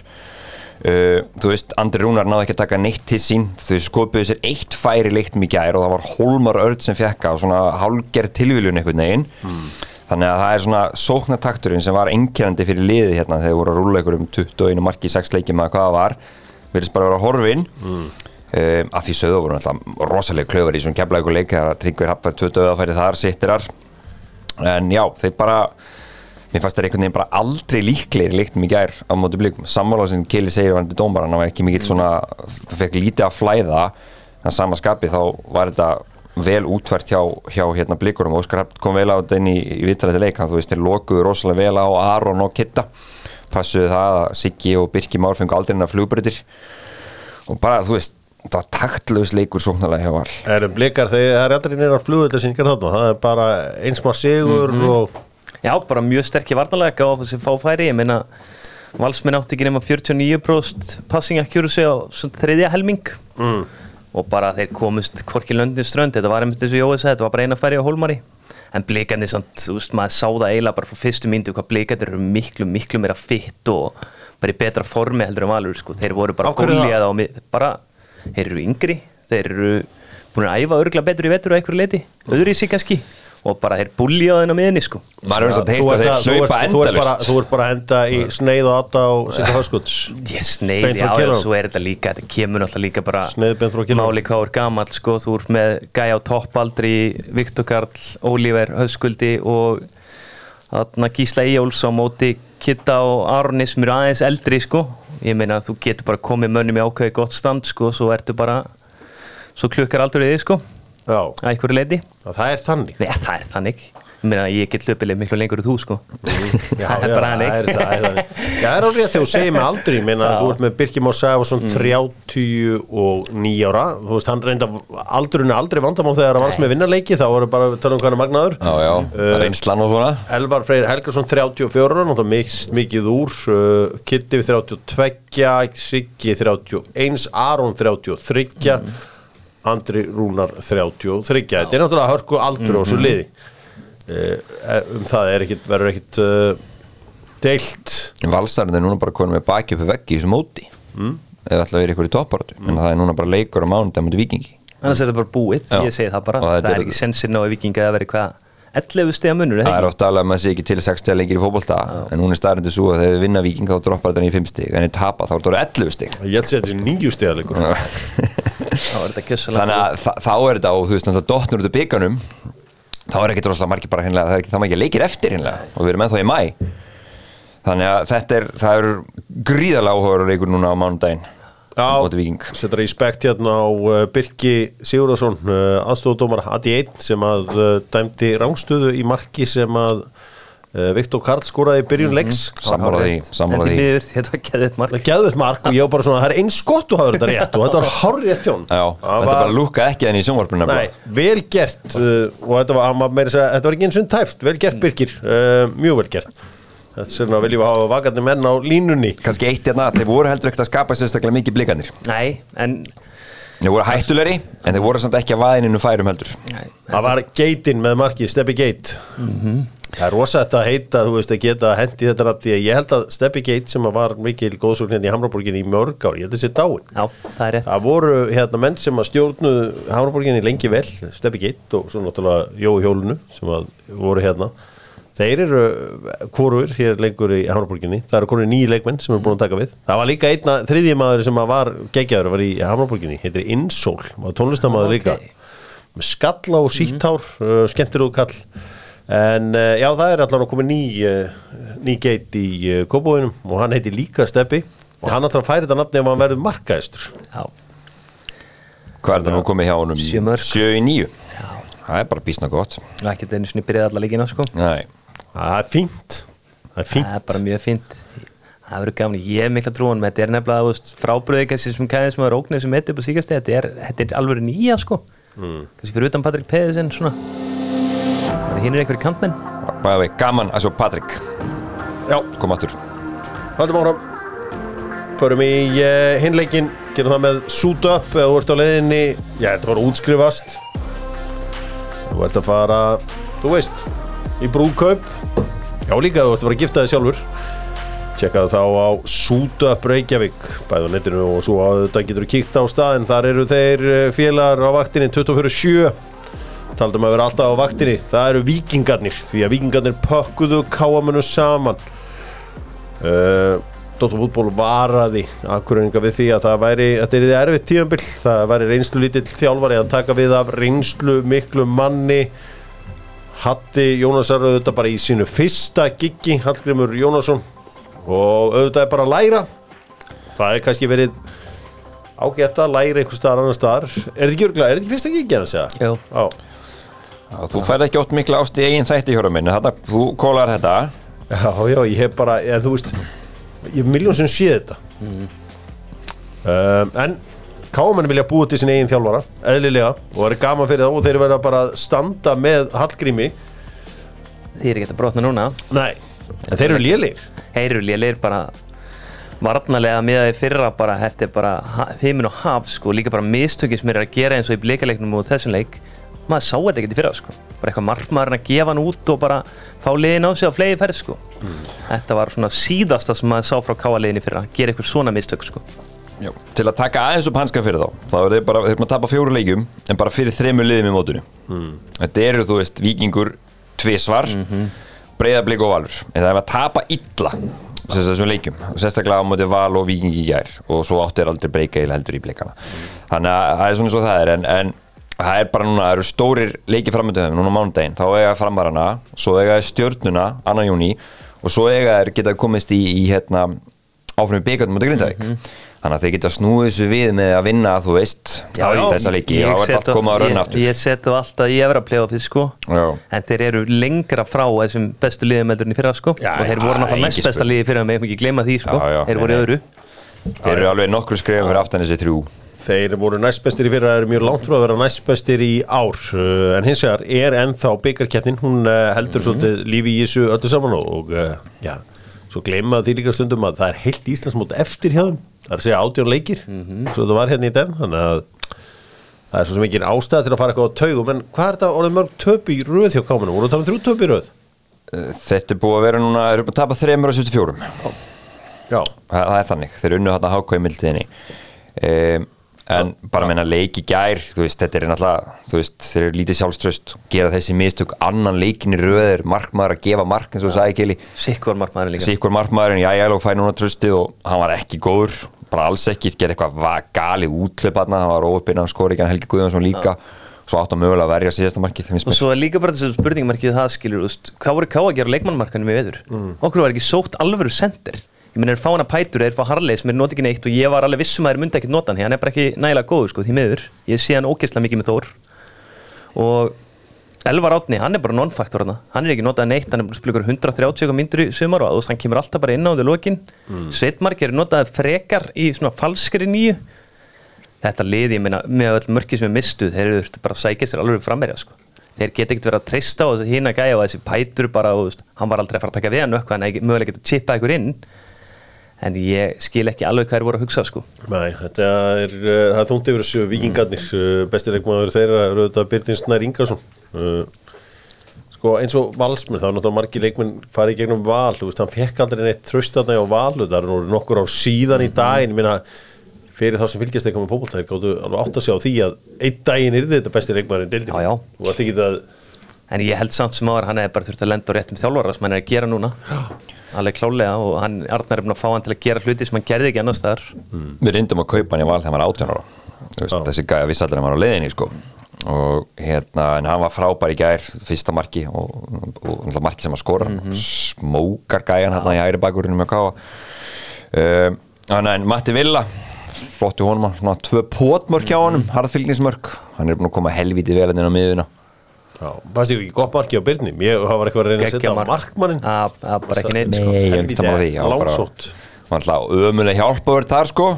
Uh, þú veist Andri Rúnar náði ekki að taka neitt til sín. Þau skopuðu sér eitt færi leikt mikið gær og það var Hólmar Örd sem fekk á svona hálgerð tilvíljun einhvern veginn. Þannig að það er svona sóknatakturinn sem var einkennandi fyrir liði hérna þegar voru að rúla ykkur um 21 marki í 6 leikjum að hvað það var. Verðist bara að vera horfin mm. Um, að því sögðu voru alltaf rosalega klöfur í svona kemla ykkur leik þegar Tryggvir Hafðar 20 öðafæri þar sittirar en já, þeir bara mér fannst þeir einhvern veginn bara aldrei líklegir leiktum í gær á móti blikum. Sammála sem Kili segir varandi dómar hann var ekki mikill svona, fekk lítið að flæða. En sama skapi þá var þetta vel útvært hjá, hjá hérna blikurum Óskar Hafn kom vel á þetta inn í, í vittalæti leik. Hann þú veist þeir lokuðu rosalega vel á Aron og Kitta. Passuðu það að Siggi og Birki Már fengu aldrei inn að flugbreytir og bara þú veist það var taktlaus leikur sóknarlega hjá all Erum blikar þegar það er aldrei nýra flugvöldasingar þarna, það er bara einsmar sigur og Já, bara mjög sterkir varnalega á þessi fáfæri, ég meina valsmenn átti ekki nema 49% passing accuracy á þriðja helming. Mm. og bara þeir komust hvorki löndin strönd, þetta var einmitt þessu Jói sagði, þetta var bara eina færi á Hólmari. En blikarnir samt, þú veist, maður sá það eiginlega bara frá fyrstu myndu hvað blikarnir eru miklu, miklu meira fitt og bara í betra formi heldur en valur, sko, þeir voru bara það? gólíðað á mig, bara, þeir eru yngri þeir eru búin að æfa örgla betur í vetur á einhverju leiti, öðru í sig kannski og bara þeir búlja á þennan miðinni, sko. Maður er Þú að þeir hlaupa ert- þú ert bara- endalust Þú ert bara að henda í sneið og átta á Sigga Höskulds. Ég sneið, já, kilónum. svo er þetta líka, þetta kemur náttúrulega líka bara máli hvað er gamall, sko, þú ert með gæja á toppaldri, Viktor Karl, Ólífer, Höskuldi og þarna Gísla Íjóls á móti Kitta og Arni sem eru aðeins eldri, sko, ég meina að þú getur bara komið mönnum í ákveði gott stand, sko, svo ertu bara, svo klukkar aldrei þig, sko, Já, að einhverju leiti, það er þannig. Nei, það er þannig, meina ég get hlöpileg miklu lengur en þú, sko, Já, það er já, bara það það er þannig. Já, það er alveg að þú segir með aldrei. Meina, þú ert með Birkir Már Sæfarsson 39 ára. Þú veist, hann reynda aldurinn er aldrei vandamál þegar hann var með vinnarleiki. Þá voru bara tala um hann er magnaður. Já, já, Uh, reynslan og svona. Elvar Freyr Helgason 34 náttúrulega mist mikið úr. Uh, Kitty við 32 Siggi 31 Aron 33 Andri Rúnar 33 þetta er náttúrulega hörku aldur og svo liði um það er ekkit, verður ekkit uh, deilt. Valsarinn er núna bara konum með baki upp í veggi í þessu móti. Mm. eða ætla að vera ykkur í topparötu en það er núna bara leikur á mánudagum mútið vikingi Annars er þetta bara búið, Já. ég segi það bara. Það þetta er er- ekki sensinn á að vikinga að vera hvað 11 stiga munur, það eða er ekki? ofta alveg að maður sé ekki til 60 leikir í fótbolta. En hún er staðrindi svo að þegar við vinna viking þá droppar þetta í 5 stig. En þeir tapa þá er þetta 11 stig. Ég held að þetta er nýju stegarleikur Þá er þetta kjössalega þannig að þá er þetta og þú veist náttúrulega dottnur út af bygganum þá er ekki droslega margir bara hinnlega það er ekki það margir leikir eftir hinnlega og við erum ennþá í mæ þannig að þetta er það eru gríðarlega áhugaður leikur núna á mánudaginn á móti viking Settar respekt hérna á uh, Birki Sigurðarsson uh, aðstofudómar AD1 sem að uh, dæmdi rángstöðu í marki sem að Viktor Karl skoraði í byrjun leiks. sammála því, sammála En því. því miður, þetta var Það er geðvett mark og ég var bara svona, það er eins gott þú hafður þetta rétt og þetta var hár rétt hjón Já, þetta bara lúka ekki enn í sjónvarpinu Nei, vel gert uh, og þetta var, var að segja, þetta var ekki eins og tæft, vel gert Birkir, uh, mjög vel gert. Þetta er svona viljum við hafa vakandi menn á línunni. Kannski eitt hérna, þeir voru heldur ekkert að skapa sérstaklega mikið blikanir Nei, en þeir voru hættulegri en þeir voru samt ekki að vaðininu færum heldur. Það var geitin með markið, Steppi Geit Það er rosa þetta að heita, þú veist, að geta hendi þetta nafn því að ég held að Steppi Geit sem var mikil góðsóknin í Hamraborginni í mörg ár, ég held að þessi dáin já, það er rétt. Það voru hérna menn sem að stjórnu Hamraborginni lengi vel, Steppi Geit og svo náttúrulega Jói Hjólunu sem voru hérna. Þeir eru hvorur hér lengur í Hamraborginni. Það eru konur nýju leikmenn sem eru búin að taka við. Það var líka einna þriðji maður sem að var geggjaður var í Hamraborginni, heitir Insól var tónlistamæður Ok. líka. með skalla og síttár uh, skemmtir og kall en uh, já það er allavega komið ný uh, ný geit í uh, kópóinum og hann heiti líka Steppi og hann að færi þetta nafni ef hann verður markaðistur. Já, hvað er þetta nú komið hjá honum? Sjö mörk. 7 í 9 það er bara bísna gott. Og ekkert einu sinni byrjaði alla líkina, sko. Nei. það er fínt. Það er fínt. Það er bara mjög fínt. Það verður gaman, ég er mikla trúan með þetta er nefnilega þú veist, frábröði kannski sem kæðis maður ógnir sem heitir upp á síkast þetta er, þetta er alveg nýja sko. Mm. kannski fyrir utan Patrik Pedersen svona. Það er hinn er einhverju kantmenn? Bæði vei, gaman að sjá Patrik. Já, koma aftur. Haldum áfram. Förum í uh, hinleikin gerum það með suit up eða þú ert á leiðinni. Já, þetta var útskrifast. Þú ert að fara þú veist, í brúðkaup. Já líka þú ert að fara að gifta þig sjálfur. Tjekkaðu þá á suit up Reykjavík. Bæði á netinu og svo að þetta getur kíkt á staðin þar eru þeir eh, félagar á vaktinni 24-7 taldum að vera alltaf á vaktinni. Það eru vikingarnir því að vikingarnir pökkuðu káamönu saman. Uh, Dóttar fútból varaði akkuröninga við því að það væri þetta er því erfitt tíðanbill það væri reynslu lítill þjálfari að taka við af reynslu miklu manni. Hatti Jónasar auðvitað bara í sínu fyrsta giggi Hallgrimur Jónasson. Og auðvitað er bara að læra. Það er kannski verið ágætt að læra einhver staðar annar staðar. Er þetta ekki er ekki fyrsta giggi að segja? Já, Þú færð ekki ótt mikla ást í eigin þætti hjóra minni, þarna, þú kólar þetta. Já, já, ég hef bara eða, þú veist, ég hef miljón sem sé þetta. Um, en Káman vilja búa til sin eigin þjálfara eðlilega og það er gaman fyrir þá og þeir verða bara að standa með Hallgrími. Þið er ekki að brotna núna. Nei, en þeir eru lélir Þeir eru lélir bara varnarlega með því fyrra bara þetta er bara ha- heimin og haf sko líka bara mistöki sem er að gera eins og í bleikaleiknum og þessum leik maður sá þetta ekkert í fyrra sko. Bara eitthvað markmaðurinn að gefa hann út og bara fá liðin á sig á flegi ferð sko þetta var svona síðasta sem maður sá frá káaliðin í fyrra gera eitthvað svona mistök sko. Já. Til að taka aðeins upp hanska fyrir þá þá er þeir bara, þeir eru að tapa fjóru leikjum en bara fyrir þremur liðum í mótunni Þetta eru, þú veist, vikingur tvisvar, mm -hmm. breyðablík og valur. En það er að tapa illa þessum leikjum, og sérstaklega á móti val og viking í gær. Og svo áttu er aldrei breyka eða heldur í blikana. Þannig að það er svona svo það er en, en það er bara núna, það eru stórir leiki framönduðum núna mánudaginn, þá eiga framarana svo eiga þeir stjörnuna, annan júni og svo eiga þeir geta komist í, í hérna, áfram í byggandum á Grindavík. Þannig að þeir geta snúið þessu við með að vinna, þú veist Já, já. þessa leiki, þá er allt komað að raun ég, aftur. ég það alltaf í efra playoffið sko. Já. en þeir eru lengra frá þessum bestu liðumeldurinn í fyrra sko. Og þeir voru er náttúrulega næst besta liði fyrra með ekki gleyma því sko. Þeir voru í öðru. Þeir eru alveg nokkru skrifum fyrir aftan þessi trjú Þeir voru næstbestir í fyrra, eru mjög langt frá að vera næstbestir í ár. Uh, en hins vegar er ennþá byggarkeppnin hún uh, heldur svolítið lífi í þessu öllu saman og, uh, já, svo gleyma því líka stundum að það er heilt Íslandsmót eftir hjá þeim, það er að segja átjón leikir svo það var hérna í den þannig að það er svo sem ekki ástæða til að fara eitthvað á taugum. En hvað er þetta orðið mörg töp í röð hjá kámanu, voru það um þrjú töp í röð? Þetta er búið að vera núna, búið að tapa 374 Já, það, það er þannig, þeir unnu þarna hákvæði mildiðinni um, en bara meina leik í gær, þú veist, þetta er náttúrulega þú veist, þeir eru lítið sjálfströst gera þessi mistök, annan leikin í röðir markmaður að gefa mark, eins og sagði Kili sikk var markmaðurinn líka. Sikkur markmaðurinn, já, ég fæ núna tröstið og hann var ekki góður, bara alls ekki. Gerði eitthvað va- galið útlöp hann hann var óuppinnan skori, ekki Helgi Guðjónsson líka. Svo átt að mögulega að verja síðasta markið og svo er líka bara þessu spurningmarkið það skilur hvað voru ká að gera á leikmannmarkanum í veður okkur var ekki sótt alvöru sendir ég menn er fá hana pætur, er fá Harley sem er noti ekki neitt og ég var alveg vissum að þeir myndi ekkert nota hann er bara ekki nægilega góður sko því miður. Ég sé hann ógeðslega mikið með Þór og Elvar Átni, hann er bara non-faktor hann hann er ekki notað neitt, hann er búin að spila ykkur 130 myndur í sumar og þú veist, hann kemur alltaf bara inn á því lokin. Mm. Sveitmark er notað frekar í svona falskri nýju. Þetta liði, ég meina, með öll mörki sem er mistuð, þeir eru bara að sækja sér alveg frammerja sko. þeir geta ekkert verið að treysta á þessi hína gæja og þessi pætur bara, og, hann var aldrei að fara að taka við hann er mögulega getað chippa ykkur inn en ég skil ekki alveg hvað þeir voru að hugsa sko. Nei, þetta er, uh, það er þúndi yfir þessu vikingarnir, uh, bestir leikmaður þeirra eru auðvitað Byrðin Snær Ingarsson uh, sko eins og valsmenn, þá er náttúrulega margir leikmenn farið gegnum val, þú veist, hann fekk aldrei neitt tröstaðna á valu, það er nú nokkur á síðan í daginn, ég meina fyrir þá sem fylgjast eitthvað með þeir gáttu alveg átt að sjá því að einn daginn yrði þetta bestir leikmaður en ég held samt sem áður hann hefði bara þurft að lenda á réttum þjálfara sem hann er að gera núna alveg klálega og hann, Arnar er búin að fá hann til að gera hluti sem hann gerði ekki annars staðar. Við reyndum að kaupa hann í val þegar hann var 18 ára. Já. þessi gæja vissi allir að hann var á leiðinni sko. og hérna, en hann var frábær í gær fyrsta marki og, og, og marki sem að skora smókar gæjan hérna í hægri bakurinn með káa um, en Matti Villa flottu honum, svona tvö pótmörk hjá honum harðfylgnismörk, hann er búin að koma helviti vel inn á miðuna fannst ég ekki gott marki á Byrnum ég hafa eitthvað að reyna að setja á mark. markmannin að að bara ekki neitt sko. Nei, ég er ekki saman á því var langsótt. hann var alltaf ömuleg hjálpaður þar sko.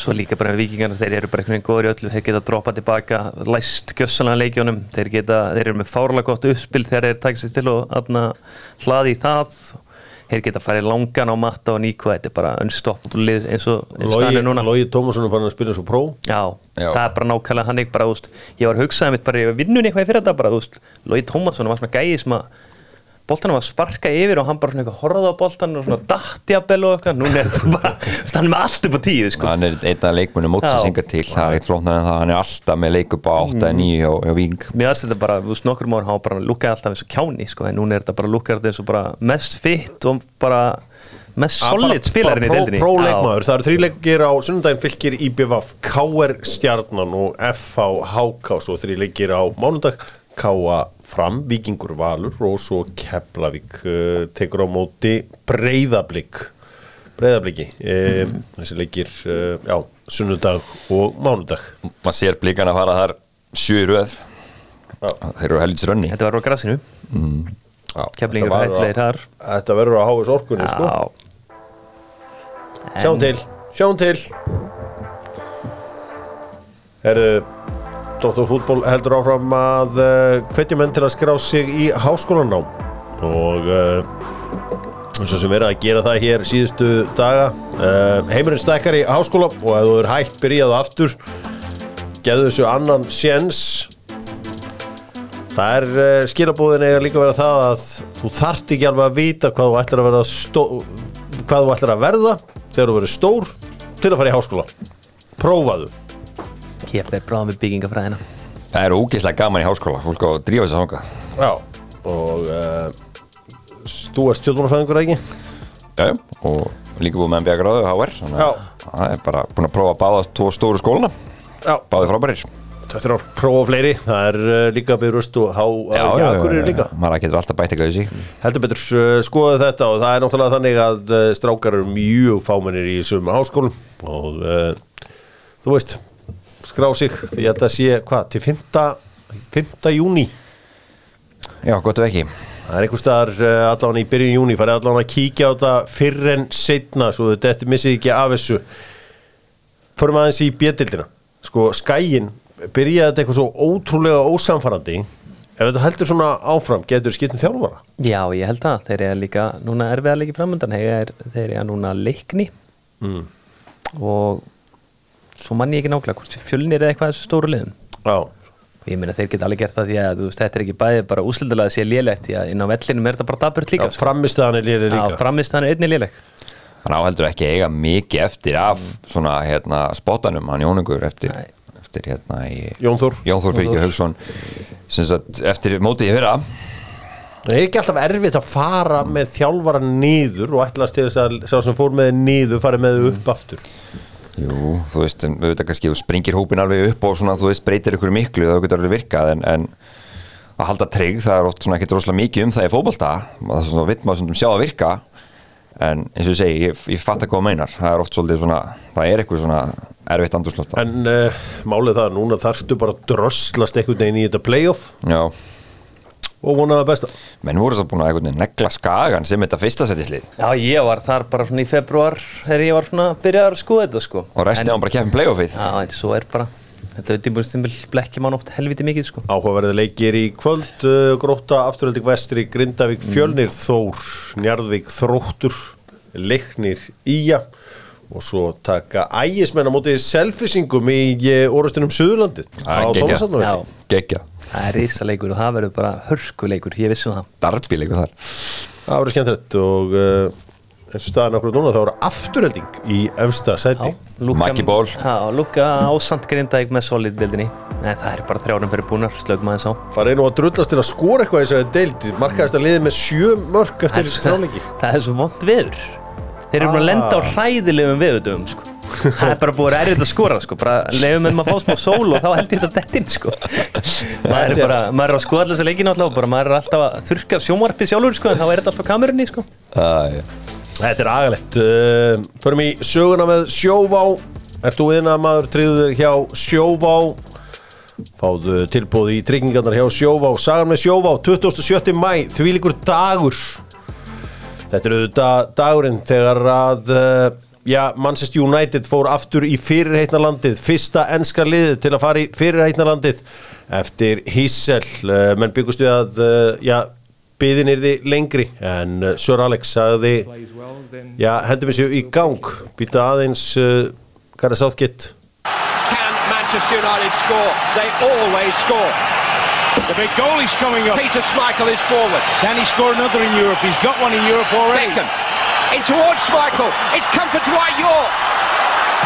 Svo líka bara með vikingarna, þeir eru bara einhvern veginn góður í öllu. Þeir geta droppað tilbaka, læst gjössalega leikjónum, þeir, geta, þeir eru með fárlega gott uppspil þegar þeir taka sér til og aðna, hlaði í það þeir geta farið langan á matta og níku þetta er bara unstoppable lið eins og Lógi Tómasson er farin að spila svo pró. Já, Já. það er bara nákvæmlega hann bara, úst, ég var hugsaði mitt bara í vinnunni eitthvað í fyrir þetta bara, Lói Tómasson var svona gæði sem að boltanum var að sparka yfir og hann bara svona horfði á boltan og svona dattjabel og eitthvað, núna er þetta bara hann er með allt upp á tíu sko. hann er einn af leikmunum mótsins hinga til. Það er eitt flóknar en það, hann er alltaf með leik upp á 8-9 hjá, hjá Víking Mér aðst þetta bara, þú veist, nokkur mór hann bara lúkaði alltaf eins og kjáni, sko, en núna er þetta bara lúkaði eins og bara mest fitt og bara mest solid spilarinn í deildinni. Pró Já. leikmaður, það eru þrý leikir á sunnudaginn fylgir IBVF, KR Stjarnan og FH HK svo þrý leikir á mánudag Káa Fram, Víkingur Valur og svo Keflavík uh, tekur á móti Breiðablík Breiðablíki um, þessi leikir, uh, já, sunnudag og mánudag. Maður sér blíkan að fara þar sjö í röð. Já. þeir eru helvits rönni. Þetta var á grassinu, Já, Keflingur á- þar. Þetta verður á háis orkunni, sko. Já. Sjáum til, sjáum til. Herru Dóttor fútból heldur áfram að uh, hvetja menn til að skrá sig í háskólanám. Og uh, eins og sem verið að gera það hér síðustu daga uh, heimurinn stækkar í háskóla og ef þú er hægt byrjaðu aftur. Geðu þessu annan séns. Það er skilabúðin eiga líka vera það að þú þarft ekki alveg að vita hvað þú ætlar að verða stó, ætlar að verða þegar þú verður stór til að fara í háskóla. Prófaðu Ég fer bráðum við byggingafræðina. það er ógeðslega gaman í háskóla fólk á að drífa þess að hanga Já og uh, þú ert stjórnmálafæðingur ekki? já, já, og líka búið með MBA gráðu HR þannig Já. að það er bara búin að prófa að báða tvo stóru skóluna Já. Báði frábærir. Þetta er prófa fleiri, það er uh, líka byrjust og há, já, já, já, líka. maður getur alltaf bætt eitthvað í sig. Heldur betur uh, skoðu þetta og það er náttúrulega þannig að uh, strákar eru mjög fámennir í þessum háskólum og uh, þú veist, skrá sig því að þetta sé, hvað, til 5. 5. júni já, gott ef ekki Það er einhver staðar uh, allan í byrjun júni farið allan að kíkja á þetta fyrr en setna svo þetta missið ekki af þessu Förum aðeins í bjöldildina Sko, skæin byrjaði þetta eitthvað svo ótrúlega ósamfarandi Ef þetta heldur svona áfram, getur skiptum þjálfara Já, ég held það. Þeir eru líka núna erfiða leiki framöndan. Þeir eru núna leikni mm. og svo mann ég ekki nákvæmlega hvort fjölnir eða eitthvað þessu stóru liðum. Já, Og ég meina þeir geta alveg gert það því að þú veist, þetta er ekki bæði bara úslindilega að sé lélegt því að inn á vellinum er þetta bara daburt líka. Já framistæðan er Já, líka. Framist hann er einnig léleg. hann áheldur ekki að eiga mikið eftir af svona hérna spotanum hann Jónungur eftir, eftir hérna í Jón Þór. Jón Þór Fyrir Haugsson sem sagt eftir mótið í fyrra. Það er ekki alltaf erfitt að fara með þjálfara niður og ætlast til þess að sá sem fór með þig niður farið með upp aftur Jú, þú veist, auðvitað kannski springir hópin alveg upp og svona, þú veist, breytir ykkur miklu það getur alveg virkað, en, en að halda trygg, það er oft svona ekki droslega mikið um það í fótbolta, það er svona vitt maður svona sjá að virka, en eins og ég segi, ég, ég fatt ekki hvað meinar, það er oft svolítið svona, það er eitthvað svona erfitt andurslótt En uh, málið það, að núna þarftu bara að dröslast einhvern veginn í þetta playoff. Já, og vona það besta. Menn voru svo búin að negla skagan sem þetta fyrsta settislið Já, ég var þar bara svona í februar þegar ég var svona að byrja að skoða þetta sko. og resti á hann bara að kemja playoffið. Já, en svo er bara, þetta auðvitað blekkja mann oft helviti mikið sko. Áhugaverði leikir í kvöld uh, Gróta, Afturhaldig Vestri, Grindavík, Fjölnir Þór, Njarðvík, Þróttur Leiknir, Ía og svo taka ægismenn á mótið selfisingum í uh, orðustunum Suðurlandið á geggjað. Það er risaleikur og það verður bara hörkuleikur, ég vissi um það. darbileikur þar Það verður skemmtilegt og uh, eins og staðan okkur núna þá eru afturhalding í efsta sæti Maggi Ból. Já, Lúka ásand grindaðið með solid bildinni. Nei, það er bara þrjárum fyrir búnar, slögum aðeins á. Það er nú að drullast til að skora eitthvað í þessari deild markaðist að liði með sjö mörg eftir þráleiki það er svo vond viður. Þeir eru búin að lenda á Ah. hræðilegum viðutum, sko. Það er bara búin að erfitt að skora, sko. Bara leiðum við maður að fá smá sól og þá held ég þetta dettinn, sko. Maður er bara, maður er að skoða alltaf þessi leikinu alltaf og bara maður er alltaf að þurka sjómarpi sjálfur, sko, en þá er þetta alltaf kamerunni, sko. uh, Þetta er agalegt. Uh, Förum í söguna með Sjóvá. Ert þú innan maður tryggðu þig hjá Sjóvá? Fáðu tilbúð í tryggingarnar hjá Sjóvá. Sagan með Sjóvá 27. mæ Þvílíkur dagur. Þetta er auðvitað dagurinn þegar að uh, já, Manchester United fór aftur í fyrirheitnalandið fyrsta enska liðið til að fara í fyrirheitnalandið eftir Hissel uh, menn byggust við að uh, já, byðin er þið lengri en uh, Sir Alex sagði já, hendum við sér í gang býta aðeins hvað er sáttgitt Can Manchester United score? They always score. The big goal is coming up. Peter Schmeichel is forward. Can he score another in Europe? He's got one in Europe already. Beckham in towards Schmeichel. It's come for Dwight York.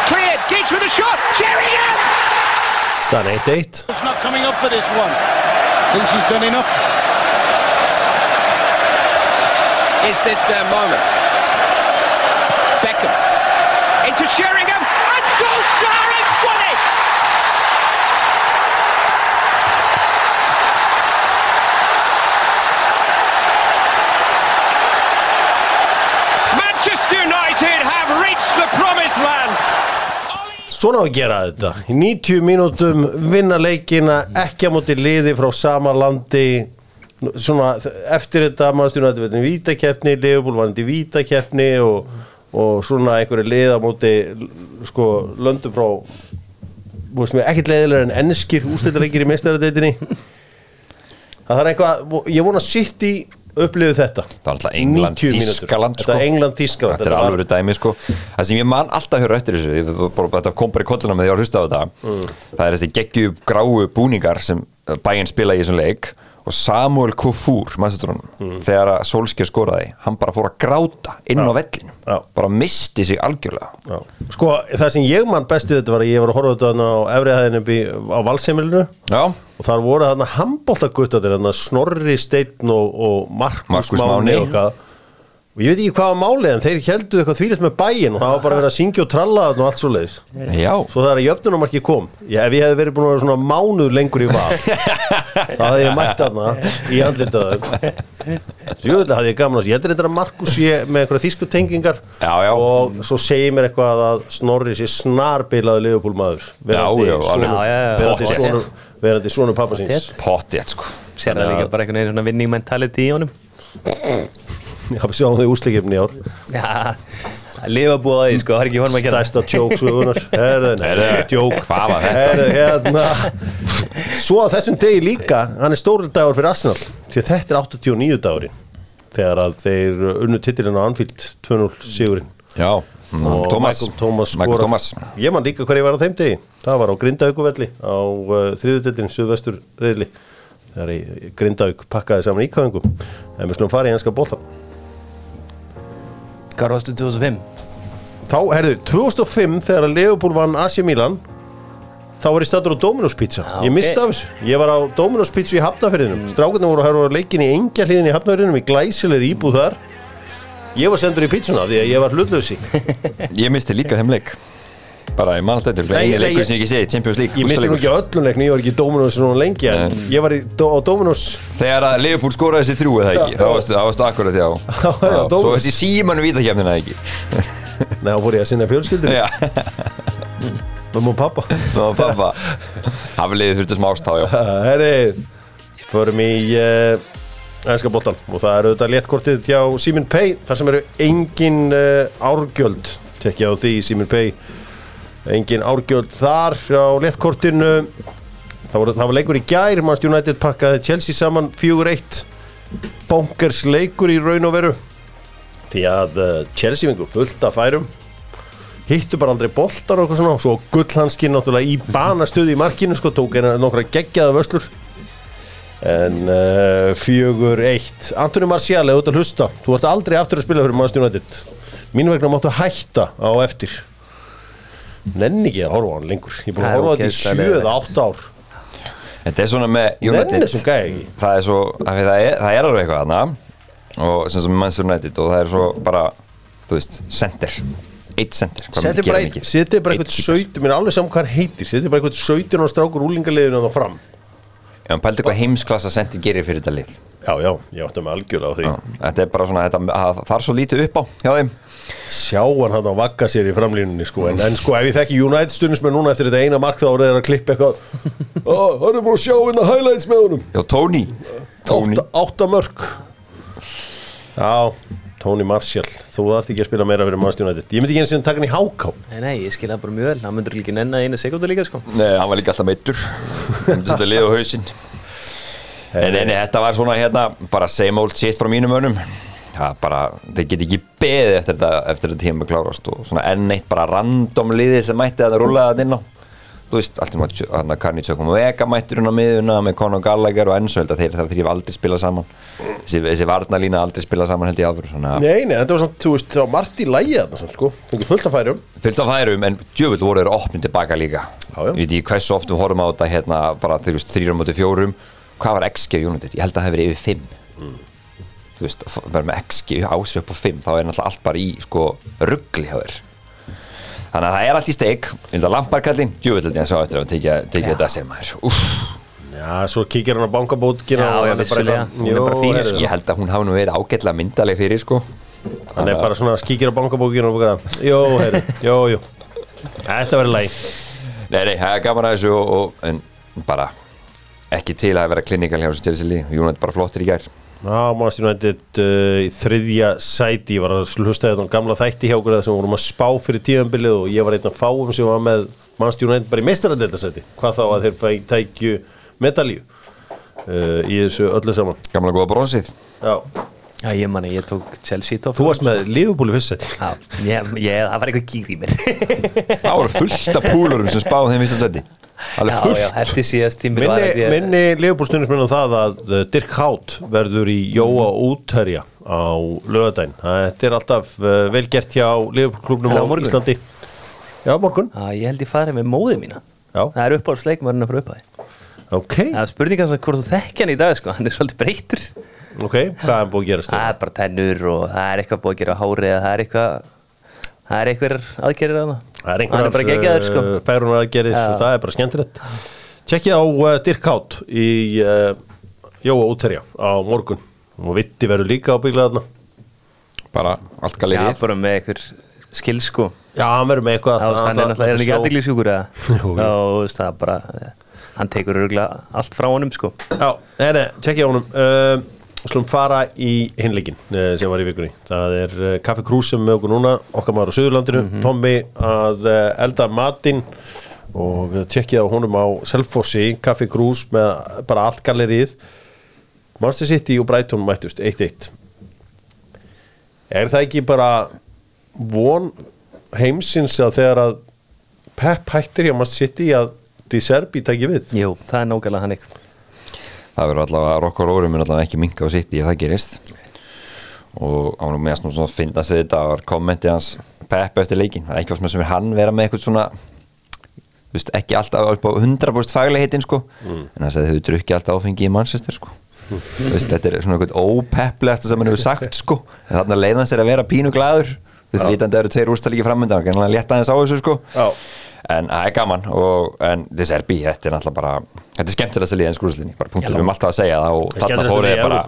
Cleared. Giggs with a shot. Sheringham! staðan 1-1 He's not coming up for this one. Thinks he's done enough. Is this their moment? Svona á að gera þetta. Í 90 mínútum vinna leikina ekki á móti liði frá sama landi. Svona eftir þetta mannstjónu að þetta er vítakeppni Leopold var þetta vítakeppni og, og svona einhverju lið á móti sko löndum frá ekkert leiðilega en ennskir ústættarleikir í mestaradeitinni Það er eitthvað, ég vona sitt í upplifu þetta Það var alltaf England, 90 mínútur. Þískaland sko. Þetta er England, Þískaland Þetta er alveg dæmi sko Það sem ég man alltaf að höra eftir þessu ég, Þetta kom bara í kolluna með því að hlusta á þetta Mm. Það er þessi geggju gráu búningar sem bæinn spila í þessum leik og Samuel Kofur mm. þegar að Solskjaer skoraði hann bara fór að gráta inn á vellinu Já. bara misti sig algjörlega Já. Sko, það sem ég man bestu þetta var að ég var að horfa þetta á efrihæðinu á valsheimilinu og þar voru þarna handbóltaguttar Snorri Steinn og, og Markus, Máni og. Og ég veit ekki hvað var málið en þeir heldu eitthvað þvílitt með bæinn og það var bara verið að syngja og tralla og allt svo leiðis já svo þegar jöfnunumarki kom ég, ef ég hefði verið búin að vera svona mánuð lengur í val þá hefði ég mætt þarna í andlitaðum svo ég hafði ég gaman að ég heldur þetta að Markus sé með einhverja þýsku tengingar Já, já. og svo segir mér eitthvað að Snorri sé snarbilaði Já, já. Já, já, já. verandi Pottþétt. sonur verandi sonur pappa síns Pottjætt sko Sér það líka bara einhvern veginn svona winning mentality í honum Já, við sjáum þau úsleikifni í ár. Já, að lifa búið að því sko, það er ekki honum að gera Stærsta tjók sögunar Herðu, nei, Heyrðu, tjók hvað var þetta? Herðu, hérna. Svo að þessum degi líka Hann er stóri dagur fyrir Arsenal Því að þetta er 89 dagurinn Þegar að þeir unnu titilinn á Anfield 2-0 sigurinn. Já, Og Thomas. Michael Thomas. Thomas. Ég man líka hver ég var á þeim degi. Það var á Grindavíkuvelli Á uh, þriðutildin, suðvestur reyðli Þegar Grindavík pakkaði saman íkvæðingum. En við slum fara í enska bólta Hvað varstu 2005? Þá, herðu, 2005 þegar að Leopold vann AC Milan þá var ég stættur á Dominos Pizza. Ég misti af þessu, ég var á Dominos Pizza í Hafnafyrðinum, mm. strákarnir voru að höra leikin í engja hliðin í Hafnafyrðinum í glæsilegri íbúð þar. Ég var sendur í pizzuna því að ég var hlutlösi Ég misti líka þeim leik Bara ég man alltaf þetta Nei, Einu nei, leikur sem ég ekki segi, Champions League ég misti nú ekki öllum leikni, ég var ekki í Dominos svona lengi en Nei. ég var í, á Dominos. Þegar að Liverpool skoraði þessi þrjú eða ekki? Varstu, þá varstu akkurat Já, Dómus. Svo í símanu vítakefnina eða ekki? Nei, þá fór ég að sinna fjölskyldinu Já, mamma og pappa það var pappa Hafliðið þurftu smá ást þá já. Herri, förum í uh, ennska boltan og það eru þetta léttkortið hjá Simin Pay þar sem eru engin uh, árgjöld. Tekja á því Simin Pay engin árgjöld þar á léttkortinu. Það var, það var leikur í gær. Manchester United pakkaði Chelsea saman 4-1 bonkers leikur í raun og veru. Því að uh, Chelsea vingur fullt af færum. Hittu bara aldrei boltar og eitthvað svona. Og svo gullhanskinn náttúrulega í banastöði í markinu sko, tók eina nokkra geggjaða vöslur en uh, fjögur eitt. Antoni Marcial, eða út að hlusta þú ert aldrei aftur að spila fyrir Manchester United. Mínu vegna máttu hætta á eftir nenni ekki að horfa á hann lengur. Ég er búin Það að horfa á þetta í ógeðslega 7 eða leiðinlegt. 8 ár. Þetta er svona með United. Það er svo, það er, það er alveg eitthvað þarna. Og sem sem Manchester United og það er svo bara, þú veist, center. Eitt center hvað setið gerir bara, hann ekki? eitt- setið bara eitthvað. 17 mér er alveg saman hvað hann heitir. Setið bara eitthvað 17 og strákur úlingaliðinu þá fram. Já, hann pældi hvað heimsklassa center gerir fyrir þetta lið. Já, já, ég átti með algjörlega á því. Já, Þetta er bara svona, þetta, það það er svo lítið upp á hjá þeim sjá hann hann að vagga sér í framlínunni sko. en, en sko ef ég þekki United stundismenn núna eftir þetta eina mark þá er það að klippa eitthvað. Oh, hann er búin að sjá hérna highlights með honum. Já, Tony. Tony. Átta, átta mörg já, Tony Marshall. Þú þarft ekki að spila meira fyrir Manchester United. Ég myndi ekki eins og taka hann í háká Nei, nei, ég skil það bara mjög vel, hann myndur ekki nenna eina sekundu líka sko. Nei, hann var líka alltaf meittur Hann myndi svolítið lið á hausinn. En, en þetta var svona hérna bara same old shit frá mínum önum Það bara, þeir get ekki beðið eftir þetta, eftir þetta tíma klárast og svona enn eitt bara random liði sem mætti að það rúlaði þetta inn á. Þú veist, allt um að hérna, Karni Tjökkum og Vega mættur hún á miðuna með Conor Gallagher og enn svo held að þeir þar þrýf aldrei spila saman. Þessi, þessi varnalína aldrei spila saman held ég áfyrir að Nei, nei, þetta var samt, þú veist, það margt í lægi þarna samt, sko. Fengið fullt af færum. Fyllt af færum en djöfull voru þeir opnið tilbaka líka. Já, já. ég veit ekki hversu oft við horfum á þetta hérna bara þrýra mútið fjórum. Hvað var XG United, ég held að það hefur yfir 5 þú veist, vera með XG ásið upp á 5, þá er náttúrulega allt bara í sko ruggli hjá þér. Þannig að það er allt í steik, held að lamparkallin held ég sjá eftir að tekja, þetta sem er Úff, Já, svo kíkir hann á bankabókina Já, og er vissulega. Hún er bara Jú, heyrðu, ég held að hún hafi nú verið ágætlega myndaleg fyrir sko. Hann er bara svona, kíkir á bankabókina og bara Jó, heyrðu, jó, jú Þetta verður læg nei, nei, það er gaman að þessu og, og, en bara ekki til að vera klinikal hjá þessu Chelsea lið United bara flottir í gær Já, Manchester United uh, í þriðja sæti. Ég var að hlusta þetta á gamla þætti hjá okkur þar sem vorum að spá fyrir tíðanbilið og ég var einn af fáum sem var með Manchester United bara í meistaradeildasæti Hvað þá að þeir fæ, tækju medalju uh, í þessu öllu saman. Gamla góða bronsið. Já, Já, ég manni, ég tók Chelsea top þú varst með Liverpool í fyrst sæti. Já, ég, ég, það var eitthvað gýr í mér. Það voru fullt af púlurum sem spáði þeim vissast seti Alveg Já, fullt já, þetta er síðast tímbil var held ég- minni á það að uh, Dirk Hátt verður í Jóa útherja á lögadaginn. Þetta er alltaf uh, vel gert hjá Liverpool klubnum það á morgun? Íslandi. Já, morgun. Já, ég held ég farið með móðið mína Já. Það er uppáhaldsleikmarinn að fara upp að því Ok, Það er spurning hans að hvort þú þekki hann í dag sko. Hann er svolítið breytur ok, hvað er búið að gerast? Það er bara tennur og það er eitthvað búið að gera eða það er eitthvað Það er eitthvað aðgerir að Það er Hann er bara geggjaður sko einhverjar færunar aðgerðir Já. og það er bara skemmtilegt. Tjekkið á uh, Dirk Hátt í uh, Jóa útherja á morgun og Vitti verður líka á bygglaðarna. Bara allt Já, galerið bara með eitthvað skil sko Já, hann verður með eitthvað. Það er náttúrulega, er hann ekki aðdeglisjúkur. Já, það er bara Hann tekur örgulega allt frá honum sko Já, nei, nei, tjekkja á honum uh, Slum fara í hinleikin uh, sem var í vikunni. Það er Kaffi Krús sem er með okkur núna okkar maður á Suðurlandinu. Tommi að uh, elda matinn og tjekkja á honum á Selfossi Kaffi Krús með bara allt gallerið. Manchester City og Brighton mættust 1-1 Er það ekki bara von heimsins að þegar að Pep hættir hjá Manchester City að Di Serbi tæki við? Jú, það er nákvæmlega hann ykkur Það verður allavega Rokk og Róri mun allavega ekki minka á sitt ef það gerist. Og á nú meðast nú svona að finnast við þetta var kommentið hans Pepp eftir leikin það er ekki hvað sem er hann vera með eitthvað svona þú veist, ekki alltaf upp á 100% faglega hittin sko. En það segði þau drukki alltaf áfengi í Manchester sko. Þú veist, þetta er svona eitthvað ópepplegasta sem hann hefur sagt sko. En þarna leiðan sér að vera pínu glæður þú veist, vitandi að það eru tveir úrstalíki framöndan hann létta aðeins á þessu sko. Já. En það er gaman og, en þessi er bí, þetta er náttúrulega bara þetta er skemmtilegast að liða en skrúslinni bara punktur, við erum alltaf að segja það og Það þarna fóruð í bara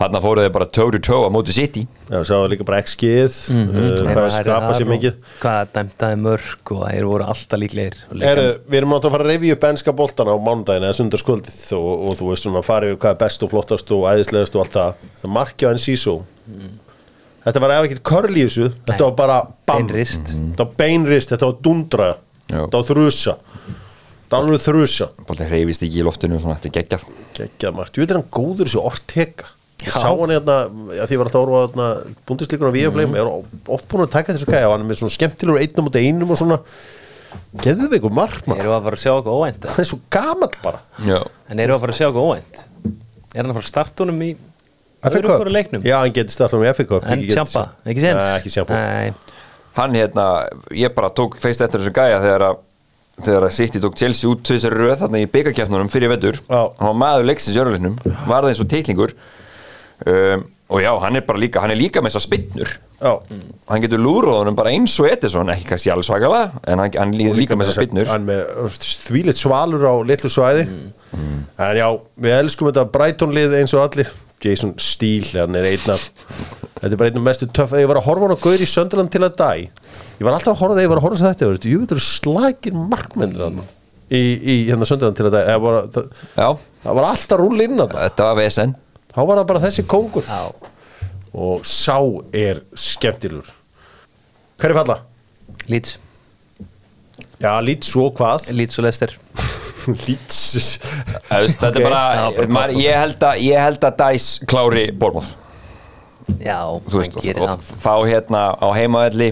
þarna fóruð þið bara toe to toe á móti City. Já, sá líka bara XG-ið Mhm. uh, hvað er skapa sér mikið. Hvað dæmtaði mörg og þeir voru alltaf líklegir og er, Við erum átt að fara að review upp enska boltana á mánudaginn eða sundarskvöldið og, og þú veist svona að fara yfir hvað er best og flottast og æðislegast og allt það. Það markja á NCSO Þetta var eða ekkert körl í þessu þetta var bara bam, Beinrist. þetta var beinrist, þetta var dundra. Þetta var þrusa. Þetta var alveg þrusa. Boltin hreyfist ekki í loftinu svona, þetta er geggjað. Geggjað margt, ég veit er hann góður þessu Ortega? Ég Já. sá hann hérna, já, því var alltaf að orfa hérna, búndisleikur á Víafleim, Mhm. er oft búin að taka þessu gæja og hann er með svona skemmtilegur einnum út einum og svona. Geðveikur markmann, Erum við að fara að sjá eitthvað óvænt eða? hann er svo gamall bara. Já. En erum við að fara að sjá eitthvað óvænt? Er hann að fara að starta honum í Cup? hvora leiknum? Já, hann getur startað með Cup En Champa, ekki séns? Nei, ekki Champa. Nei, hann hérna, ég bara tók feist eftir þessu gæja þegar að þegar að City tók Chelsea út til þessari röð þarna í byggarkjafnunum fyrir vetur. Já. hann var maður leiksins í örlulinnum var það eins og teiklingur um, og já, hann er bara líka hann er líka með þessar spinnur. Hann getur lúróðunum bara eins og Edison ekki kannski alveg svakalega en hann, hann líður líka með þessar spinnur. hann með þvílitt svalur á litlu svæði. En já, við elskum þetta Brighton lið eins og allir Jason Steele, hann er einn af þetta er bara einn af mestu töff ég var að horfa hann á Gaur í Söndaland til að dæ ég var alltaf að horfa þegar ég var að horfa þess að þetta þetta, jú, þetta eru slagir markmenn mm. í, í hérna Söndaland til að dæ það var, það, já, það var alltaf rúll inn að þetta var VSN þá var það bara þessi kóngur. Já. Og sá er skemmtilur hver er falla? Leeds. Já, lít svo hvað? Leeds og Leicester Veist, Þetta er bara, Já, bara maður, ég, held að, ég held að Dæs klári Bormóð Já, Þú veist, hann og, gerir og það. þá hérna á heimavelli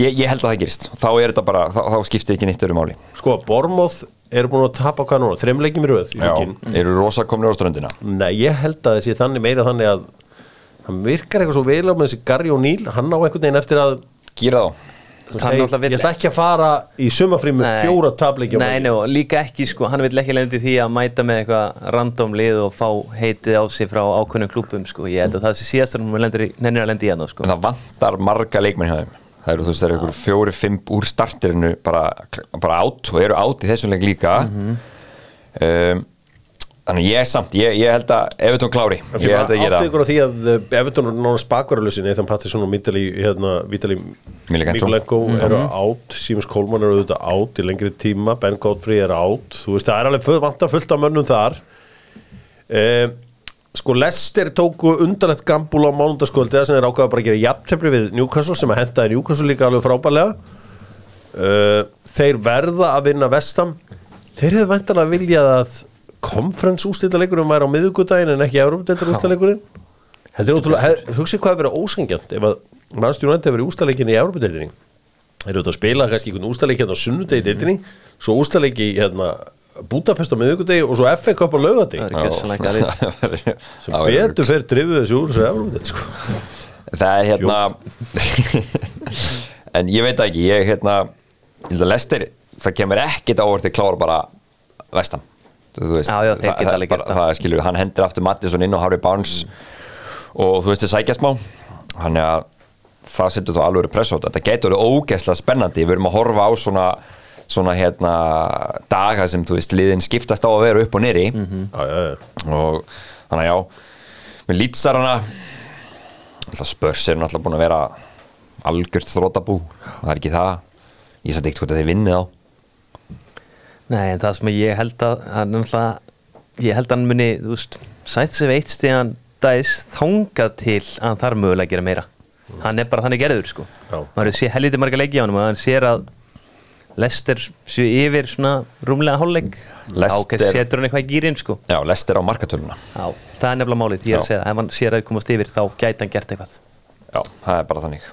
ég, ég held að það gerist. Þá er þetta bara, þá, þá skiptir ekki nýtt öru máli. Sko, Bormoth eru búin að tapa hvað núna, þreim leikjum í röð í Já, leikinn. eru rosa komnir á ströndina. Nei, ég held að þessi þannig meira þannig að hann virkar eitthvað svo vel á með þessi Gary O'Neill, hann á einhvern veginn eftir að Gýra þá Hann ég, ég ætla ekki að fara í Nei. fjóra tableiki Nei, nei, og líka ekki sko, hann vil ekki lendi því að mæta með eitthvað random lið og fá heitið á sig frá ákveðnum klúbum sko, ég held að það sé síðast að hann nennir að lendi í hann sko. en það vantar marga leikmenn hjá þeim. Það eru þú veist, það eru ykkur fjóri, fimm úr startirinu bara, bara átt og eru átt í þessum leik líka. Um, þannig ég er samt ég, ég held að Evertón klári. Ég held að gera Áttu ykkur á því að uh, Everton er náttúrulega spakaralösin Ethan Patterson og Vitali hérna, Vitali Milenko. Milenko eru átt Símus Kólman eru auðvitað átt í lengri tíma Ben Godfrey er átt þú veist það er alveg vantar fullt af mönnum þar. Um, sko Lester tóku undanlegt gambúl á mánundaskvöldi sem þeir ákvaða bara að gera jafntefni við Newcastle sem að henda í Newcastle líka alveg frábælega uh, þeir verða að vinna vestam þeir hefðu væntanlega viljað að konferens úrstættaleikurinn væri á miðugudaginn en ekki Európa-deildar úrstættaleikurinn þetta er ótrúlega, hugsið hvað hefur verið ósengjant ef að mannstjónu endi hefur verið úrstættaleikinn í Európa-deildinni þeir eru auðvitað að spila kannski einhvern úrstættaleik hérna á sunnudegi deildinni svo úrstættaleik í hérna Budapest á miðugudegi og svo FA Cup á galið. sem betur fyrir drifið þessu úr þessu Európa-deild sko. það er hérna en ég veit ekki ég hérna ég held að Lester, það kemur ekkit ávart til klára bara þú veist, Já, já, það, það, alveg bara, það. það skilur, hann hendur aftur Mattisson inn og Harry Barnes og þú veist þið sækja smá. Hann er að það setur þá alveg press á þetta. Þetta getur verið ógeðslega spennandi. Við erum að horfa á svona svona hérna daga sem þú veist liðin skiptast á að vera upp og nýri já, já, já. og þannig að já með lýtsarana spörs er náttúrulega búin að vera algjört þrótabú það er ekki það. Ég sætti ekkert hvort að þeir vinni þá Nei, það sem ég held að náttúrulega, ég held að hann muni, sætt sér veitt stíðan dæs þangað til að hann þarf mögulega að gera meira. Hann er bara þannig gerður, sko. Já. Maður sé helviti marga leiki á hann hann sér að Lester séu yfir svona rúmlega hálfleik. Kannski setur hann eitthvað í gýrin, sko. já, lestir á markatöluna Já, það er nefnilega málið, ég er að segja, ef hann sér að komast yfir þá gæti hann gert eitthvað. já, það er bara þannig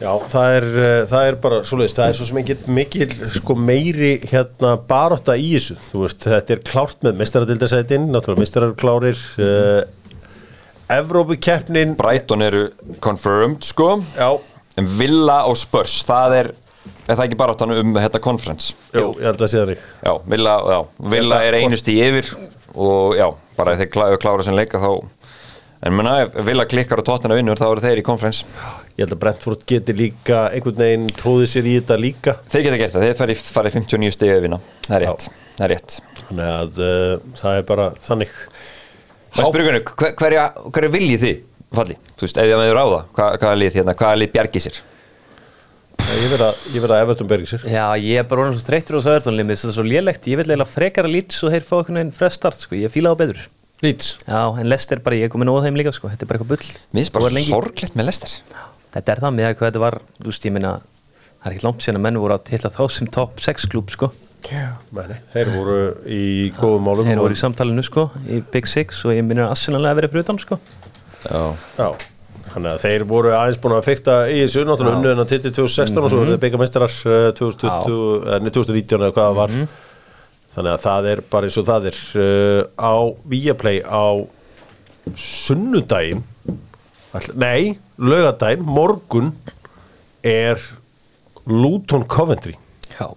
Já, það er, uh, það er bara svoleiðist, það er svo sem ekki mikil sko, meiri hérna barótta í þessu, þú veist, þetta er klárt með mestaradildasætin, náttúrulega mestarar klárir uh, Evrópukeppnin. Brighton eru confirmed sko. Já, en Villa og Spurs, það er er það ekki bara áttan um þetta conference? Jú, ég held að sé það rík já, Villa, já, Villa Þetta- er einust í yfir og já, bara ef þeir klára, klára sem leika þá en menna, ef Villa klikkar og tóttina vinnur þá eru þeir í conference Ég held að Brentford geti líka einhvern veginn tróðið sér í þetta líka. Þeir geta gert það, þeir farið fari 59 stig að vinna. Það er rétt, það er rétt. Þannig að uh, það er bara þannig. Hvernig, hver, hverja, hverja viljið þið falli? Þú veist, ef þið með ráða, hvað, hvaða lið hérna, hvaða lið bjargið sér? Ég verð að, Everton bergi sér. Já, ég er bara orðin svo þreyttur á þessu öðrtónlimi, þetta er svo lélegt, ég vil eiginlega frekar að lít svo þeir fá einhvern veginn fresh start, sko, ég fíla það betur. Leeds. Já, en Lester bara, ég er komin óð þeim líka, sko, þetta er bara eitthvað bull. Mér finnst bara er sorglegt með lestir Þetta er það með að hvað þetta var, þú veist, ég minna, það er ekki langt síðan að menn voru að tilla þá sem top 6 klúb, sko. Meni, Þeir voru í góðum málum Þeir voru í samtalinu, sko, í Big Six og ég minna að Arsenal að vera fyrir utan, sko. Já, Já, þannig að þeir voru aðeins búin að fykta í þessu náttúrulega unnu en að titi 2016 og svo verður þeir byggamestrar 2020, eh, nei, 2019 eða hvað það var. Þannig að það er bara eins og það er uh, á Viaplay á sunnudaginn all- nei, laugadaginn morgun er Luton Coventry. Já.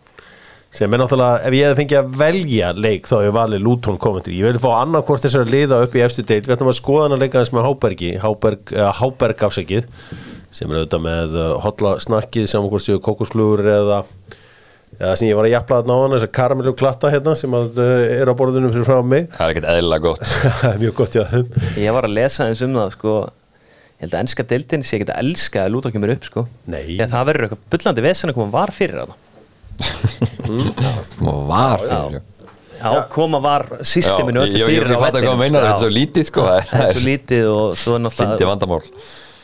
sem er náttúrulega, ef ég hefði fengið að velja leik þá hefur ég valið Luton Coventry. Ég vil fá annarkvort þessar að liða upp í efstu deild. Við ætlum að skoða hann að leika þess með Hábergi Háberg, uh, Háberg afsækið sem er auðvitað með uh, hotla snakkið saman hvort séu kókosklugur eða eða sem ég var að jafla þarna á hann þessar karamellu klatta hérna sem að, uh, er á borðunum fyrir frá mig. Það er ekkert eðlilega gott. Er mjög gott já. Ég var að lesa eins um það, sko, ég held að ennska deildin sé ekki að elska að lúta kemur upp, sko. Nei. Þegar það verður eitthvað bullandi vesen að koma var fyrir það. Og var fyrir Já, koma var systeminu öllu fyrir ég fatt að vellinum, hvað meinar, sko, þetta er svo lítið, sko, það er- Það er svo lítið og svo er Fyndi náttúrulega vandamál.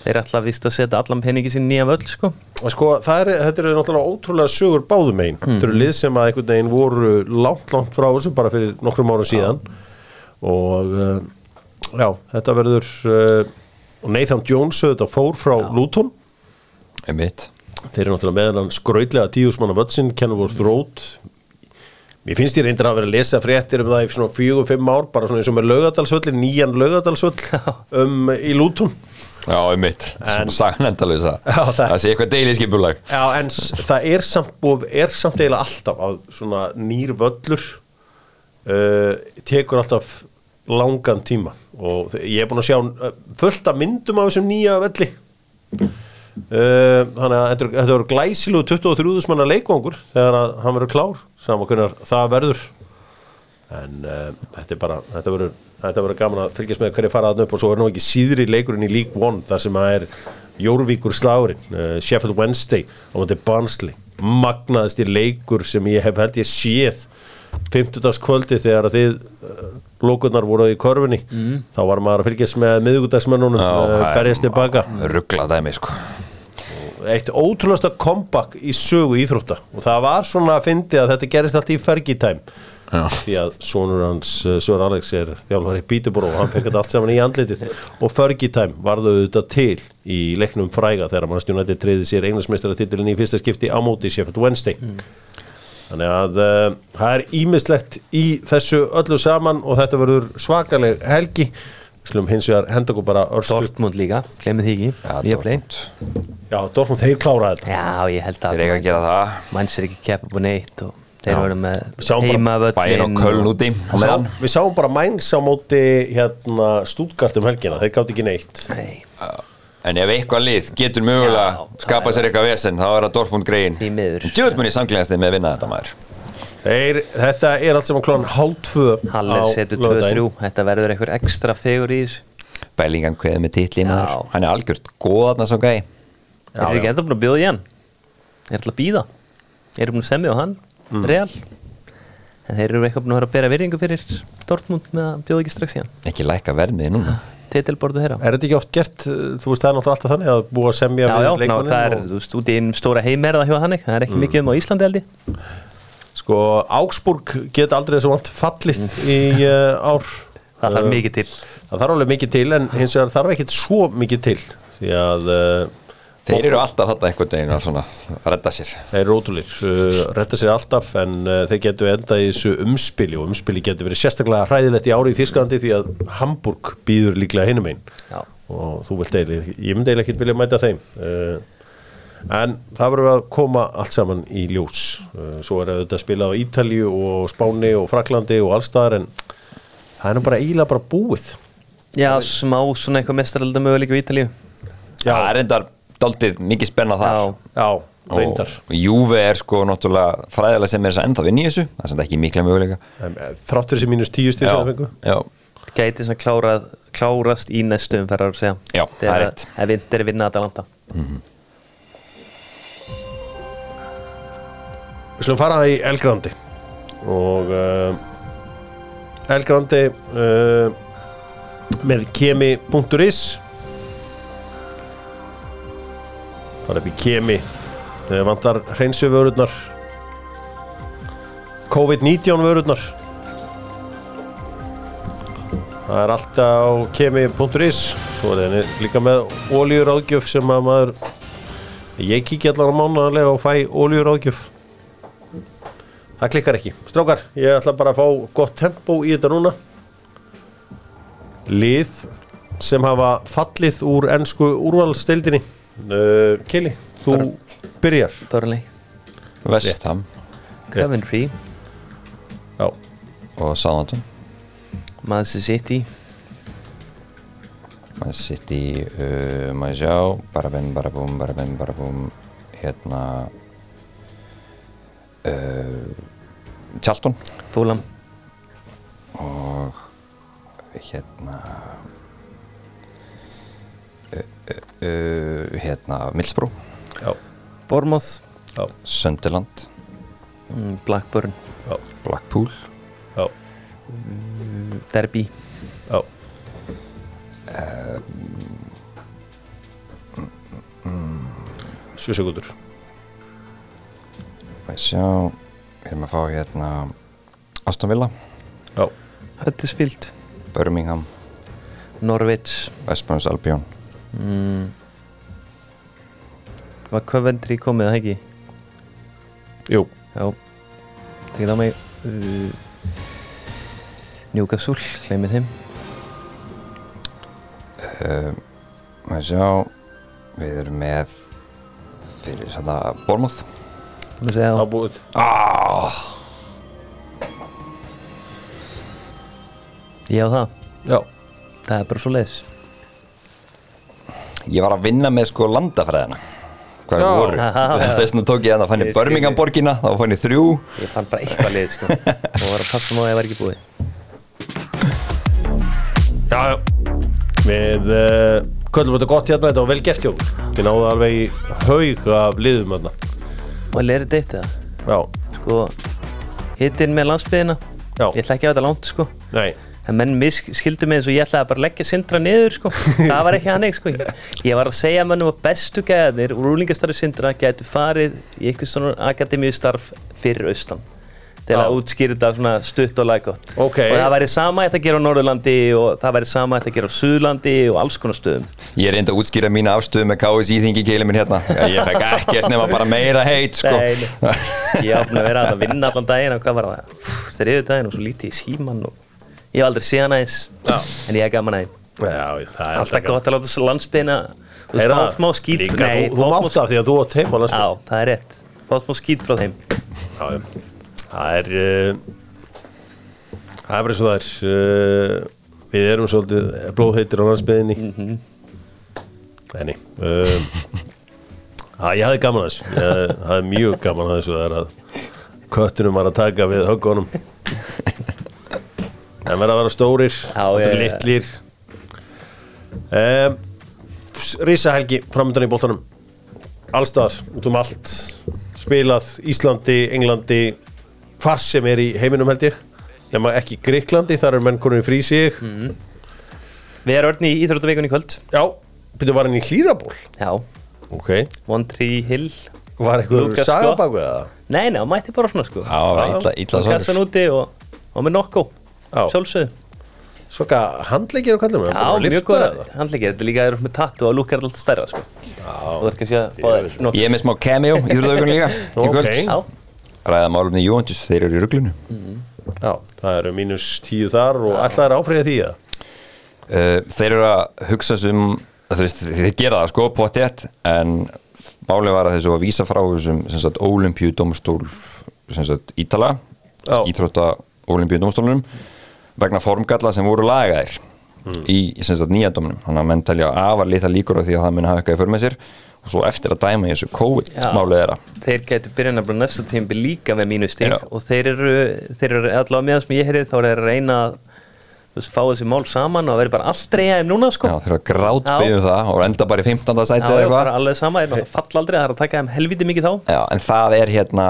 Þeir ætla að vist að setja allan peningi sín nýja völl sko. Sko, það er, þetta eru náttúrulega ótrúlega sögur báðum einn. Þetta eru lið sem að einhvern veginn voru langt, langt frá þessu bara fyrir nokkrum árum síðan. Og uh, já, þetta verður uh, og Nathan Jones þetta fór frá Luton. Einmitt. Þeir eru náttúrulega með hann skrautlega tíusmanna vötsin, Kenilworth Road. Mér finnst ég reyndir að vera að lesa fréttir um það í svona fjögur, fimm ár bara svona eins og með laugadalsvöllin, nýjan laugadalsvöll um, í Luton. Já, einmitt, En- svona sagan endalisa Já, það- Það sé eitthvað deiliskipulag Já, en s- það er samt búið, er samt eiginlega alltaf að svona nýr völlur uh, tekur alltaf langan tíma og ég er búin að sjá uh, fullt af myndum af þessum nýja velli uh, þannig að þetta verður glæsilu 23. manna leikvangur þegar að hann verður klár saman hvernig það verður en uh, þetta er bara þetta verður, þetta verður gaman að fylgjast með hverju fara þarna upp og svo er nú ekki síðri leikurinn í League One þar sem að er Jórvíkur slagurinn uh, Sheffield Wednesday á móti Barnsley magnaðist í leikur sem ég hef held ég séð 50. kvöldi þegar að þið lókurnar voru í korfunni þá var maður að fylgjast með miðugudagsmennunum uh, berjast tilbaka Ruggla dæmi, sko. Eitt ótrúlega comeback í sögu íþrótta. Og það var svona að fyndi að þetta gerist allt í Já. því að sonur hans uh, Sör Alex er þjálfari í Bítubró og hann fekk þetta allt saman í andlitið. Og Fergie time varðu auðvitað til í leiknum fræga þegar United treyði sér englandsmeistaratitilin í fyrsta skipti á móti Sheffield Wednesday þannig að uh, það er ímislegt í þessu öllu saman og þetta verður svakaleg helgi. Við slum hins vegar henda okkur bara örskutt Dortmund líka, glemir því ekki. Já, Vía Play. Dortmund. Já, Dortmund þeir kláraði þetta. Já, ég held að Þeir eiga að gera það. Manns er ekki keppa på neitt og þeir verður með heimavöllin Bæinn og Köln úti á Sá, meðan. við sáum bara mæns á móti hérna Stútgart um helgina, þeir gátt ekki neitt. Nei, En ef eitthvað lið getur mögulega skapað sér eitthvað vesen þá er það Dortmund greiðin Því miður. Djöðmunni samklæðast með að vinna þetta maður. Þeir, Þetta er allt saman klóðan hálf tvö Haller setur 2-3 Þetta verður einhver ekstra fegur í þessu. Bellingham kveðið með titli Já. maður. Hann er algjört góðarna svo gæi. Þeir eru ekki enda búin að bjóða í hann. Þeir eru til að býða Þeir eru búin að semja á hann, Mm. real. En þeir eru eitthvað búin að vera að bera virðingu fyrir Dortmund með að bjóða ekki strax í hann. Ekki læka vermið núna Titilbordu þeirra. Er þetta ekki oft gert, þú veist það er náttúrulega alltaf þannig að búa að semja Já, já, ná, leikmanninn það er, og- þú veist, út í einn stóra heim er það hjá þannig Það er ekki mikið um á Íslandi held ég. Sko, Augsburg get aldrei þessu vant fallið í uh, ár. Það þarf Uh, mikið til. Það þarf alveg mikið til en hins vegar þarf ekkit svo mikið til því að uh, Þeir eru alltaf þetta einhvern veginn að svona að redda sér. Þeir eru ótrúlir uh, retta sér alltaf en uh, þeir getur endað í þessu umspili og umspili getur verið sérstaklega hræðilegt í ári í Þísklandi því að Hamburg býður líklega hinum einn Já. og þú vilt eiginlega, ég myndi eiginlega ekki vilja mæta þeim uh, en það verður að koma allt saman í ljós. Uh, svo er þetta að spila á Ítalju og Spáni og Fraklandi og allstaðar en það er nú bara eiginlega bara búið. Já, smá svona eitthvað mestaralda möguleik á Ítalíu. Já, það er endar daldið mikið spenna þar. Já, já, reyndar. Og Júve er sko náttúrulega fræðilega sem er þess að enda við nýjussu það er samt ekki mikla möguleika. Eh, þrátt fyrir þessi mínus tíu stíð sem það fengu já, gæti svona klárað, klárast í næstu umferðar að segja. Já, það er rétt. Ef vind er vinna Atalanta. Við slum fara í El Grandi og uh, El Grandi uh, með kemi.is fara upp í kemi þegar vantar hreinsu vörurnar COVID-19 vörurnar það er allt á kemi.is svo er það líka með ólíuráðgjöf sem að maður ég kíkja allan á mánuðarlega og fæ ólíuráðgjöf Það klikkar ekki. Strákar, ég ætla bara að fá gott tempo í þetta núna. Lið sem hafa fallið úr ennsku úrvalstildinni. Uh, Kili, þú byrjar. Burnley, Vestham Coventry. Já. og Southampton. Manchester City. Man City, uh, maður sjá bara bim, bara búm, bara bim, bara búm hérna uh, Charlton. Fulham. Og hérna uh, uh, uh, hérna Millsbrú Já. Bournemouth. Já. Sunderland. Mm, Blackburn. Blackpool. Já. Derby. Já. 7 sekundur Við sjá, við erum að fá hérna Aston Villa, Já, Huddersfield, Birmingham, Norwich. West Bromwich Albion Var Coventry komið það ekki? jú. Já. Tekið á mig uh, Newcastle, gleymið þeim uh, Við sjá, við erum með fyrir svona Bournemouth. Búin að segja á Ábúið ah, Ég á það, Já, það er bara svo leiðis Ég var að vinna með sko landafræðina. Hvað er voru? Þess vegna tók ég að það fann Ég ég skil Birmingham þig. borgina, þá fann ég þrjú. Ég fann bara eitthvað leið sko. Og var að passa má að ég var ekki búið já, já. Við uh, köllum þetta gott hérna, þetta var vel gert hjá. Við náðum alveg í haug af liðum hérna Og að leira þetta það Já, Sko, hittinn með landsbyðina Já. Ég ætla ekki að þetta langt sko. Nei En menn skildu mig eins og ég ætlaði bara að leggja sindra niður sko Það var ekki hann sko Ég var að segja mönnum að bestu gæðanir úr úlingastarfi sindra gætu farið í eitthvað svona akademíu starf fyrir austan til Já. að útskýra þetta svona stutt og lægott Ok. og það væri sama eitt að gera á Norðurlandi og það væri sama eitt að gera á Suðurlandi og alls konar stöðum Ég reyndi að útskýra mína afstöðu með KSI þingi keilin minn hérna Ég fekk ekkert nema bara meira heit sko. Ég búin að vera að vinna allan daginn og hvað var það? Úff, Þriðu daginn og svo lítið í síman og ég hef aldrei séð hana eins Já. en ég er gaman að því Já, það er Alltaf gott að láta landsbyðina þú veist, Heyra fá það? smá skít Líka, Nei, þú, þú mátt af því að þú átt heim á landsbyrn Já, það er rétt Fá smá skít frá þeim Já. Það er Það er bara eins og það er uh, Við erum svolítið blóðheitir á landsbyðinni mm. -hmm. Nei, um, að, Ég hafði gaman að þessu Ég hafði mjög gaman að þessu Það er að köttunum var að taka við höggunum En verða að vera stórir litlir. Um, Rísahelgi framöndan í bóltanum allstaðar, út um allt. Spilað Íslandi, Englandi hvar sem er í heiminum held ég. Nema ekki Greiklandi, þar er menn konur í frí sig Mm. Við erum orðin í Íþróttavíkunni í kvöld. Já, byrju var hann í hlýraból Já, ok, One Tree Hill. Var eitthvað Lucas saga Scott. bak við það? Nei, nei, mætti bara svona sko. Já, það illa, illa Og kassan úti og, og með nokko. Já. Sjálfsögðu. Svaka handleikir og kallum Já, mjög góð Handleikir, þetta er líka er með tattu og lúkar alltaf stærra sko. Er Ég er með smá cameo í þrjóðaugunum líka í Ok. kvöld. Já, Ræða málumni Juventus, þeir eru í ruglunu Já, það eru mínus tíu þar og alltaf er áfriðið því að uh, Þeir eru að hugsa sem þú veist, þeir gera það sko, pottétt en málið var að þessu að vísa frá þessum sem sagt Olimpíu domstól sem sagt Ítala Já. Íþrótta Olimpíu domstólunum vegna formgalla sem voru lagaðir í sem sagt nýja dóminum. Þannig að menn telja afar litla líkur á því að það muni hafa eitthvað í för með sér. Og svo eftir að dæma í þessu. COVID-málið þeirra. þeir gætu byrjað nefnilega næsta tímbi líka með mínu sting Já. og þeir eru, þeir eru allavega meðan sem ég heyrið þá er þeir að reyna að fá þessi mál saman og verður bara aldrei aðeim núna sko. Já, þeir eru að grátbyggja um það og enda bara í 15. sæti Já, eða já, eitthvað. bara alveg sama, er náttúrulega fall aldrei, það er að taka þeim helviti mikið þá. Já, en það er hérna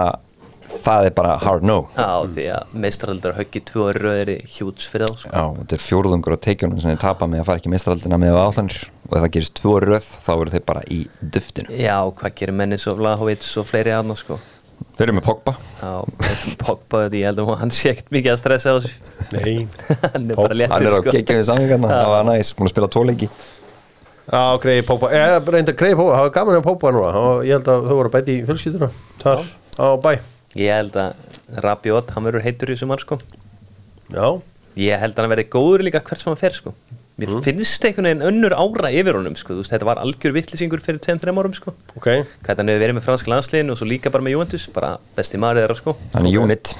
það er bara hard no. Já, því að meistaraldur höggið tvö röð er hjúts fyrir þá sko. Já, þetta er fjórðungur á teikjunum sem þeir tapa með að fara ekki mestraraldina með áhlanir. Og ef það gerist tvo röð þá verður þeir bara í duftinu. Já, hvað gerir menni svo Vlahovic og fleiri aðna sko? Þeir eru með Pogba. Já, Pogba ég held að hann sé ekkert mikið að stressa á þessu Nei. Hann er bara léttur Hann er á sko. geggjöðu samvíkarna, það var næst, búin að spila tóleiki Já, greiði Pópa, ég reynda greiði Pópa, það var gaman að Pópa núna. Og ég held að þau voru að bæti í fjölskylduna þar á bæ Ég held að Rabiot, hann verður heitur í sumar sko. Já, Ég held að hann verði góður líka hvert sem hann fer sko. Mér finnst einhvern veginn önnur ára yfir honum sko, þú veist, þetta var algjör vittlisingur fyrir 2-3 árum sko. Ok. Hvað hann hefur verið með franska landsliðinu og svo líka bara með Juventus, bara besti maður þeirra sko. Hann er unit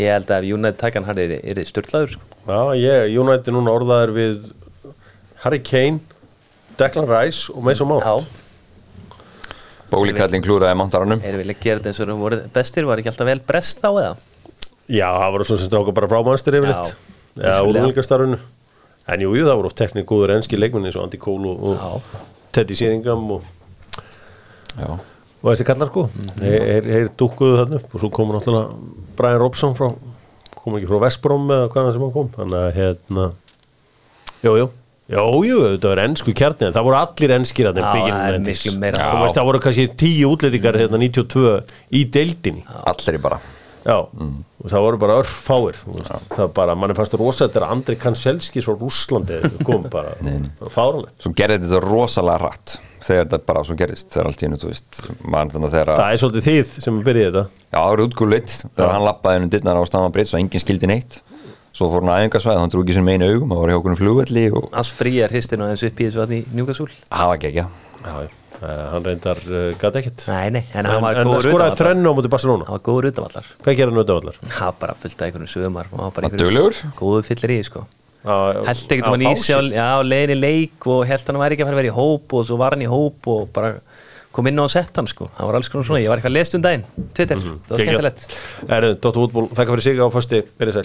Ég held að United taka hann hann er, er störtlaður sko. Já, ég, United núna orðaður við Harry Kane Declan Rice og Mason Mount. Já, Bóli Kallin klúraði mántaranum erum við að gera þetta eins og þeir voru bestir, var ekki alltaf vel brest þá eða? Já, það voru svona sem stráka bara frá mannstur yfirleitt. Já, úr vissulega. úlingastarfinu En jú, jú, það voru oft teknik góður enski leikmenni eins og Andy Cole og, og Teddy Sýringam og, Já, og þessi kallar sko? Þeir, þeir, dúkkuðu þarna upp og svo kom náttúrulega Brian Robson frá kom ekki frá Vestbrom eða hvaðan sem hann kom. Þannig að hérna jú, jú, Jú, jú, þetta var ennsku kjarni en það voru allir ennskir að þeim bygginu það er það voru kannski tíu útlendingar hérna 92 í deildinni. Allir í bara. Já, og það voru bara örfáir það var bara, manni fannst rosa þetta er Andri Kanselski svo Rúslandi kom bara, fáralegt svo gerði þetta rosalega rætt þegar þetta bara svo gerist þegar allt í hennu, þú veist mann að að Það er svolítið þið sem byrjaði þetta. Já, það var útgúrleitt þegar hann lappaði inn dittnar á Stammabritt og enginn skildi neitt svo fór hann aðeingasvæð, hann drúgi sér með einu augum það var hjá okkur flugvelli og Alls fríjar hristin og þessu upp í þessu vatni í Newcastle. Það var ekki Já, já, uh, hann reyndar uh, gæti ekkert. Nei, nei, en En, hann var góður skoraði utanvallar. þrennu á mútið Barcelona. Hann var góður utanvallar. Hvað gerir hann auðvitað allar? Það var bara fullt af einhvern sögumar hann var bara Var duglegur? Góður fyllir í, sko. Held ekkert um hann í sig á, já, á leiðin í leik og held hann væri ekki að fara að vera í hóp og svo var hann í hóp og bara kom inn á að setja hann sko. Það var alls konar svona, ég var eitthvað að lesa um daginn. Twitter, það var skemmtilegt. Erðu, Dóttar Útból, þakka fyrir sig á fyrsti, byrja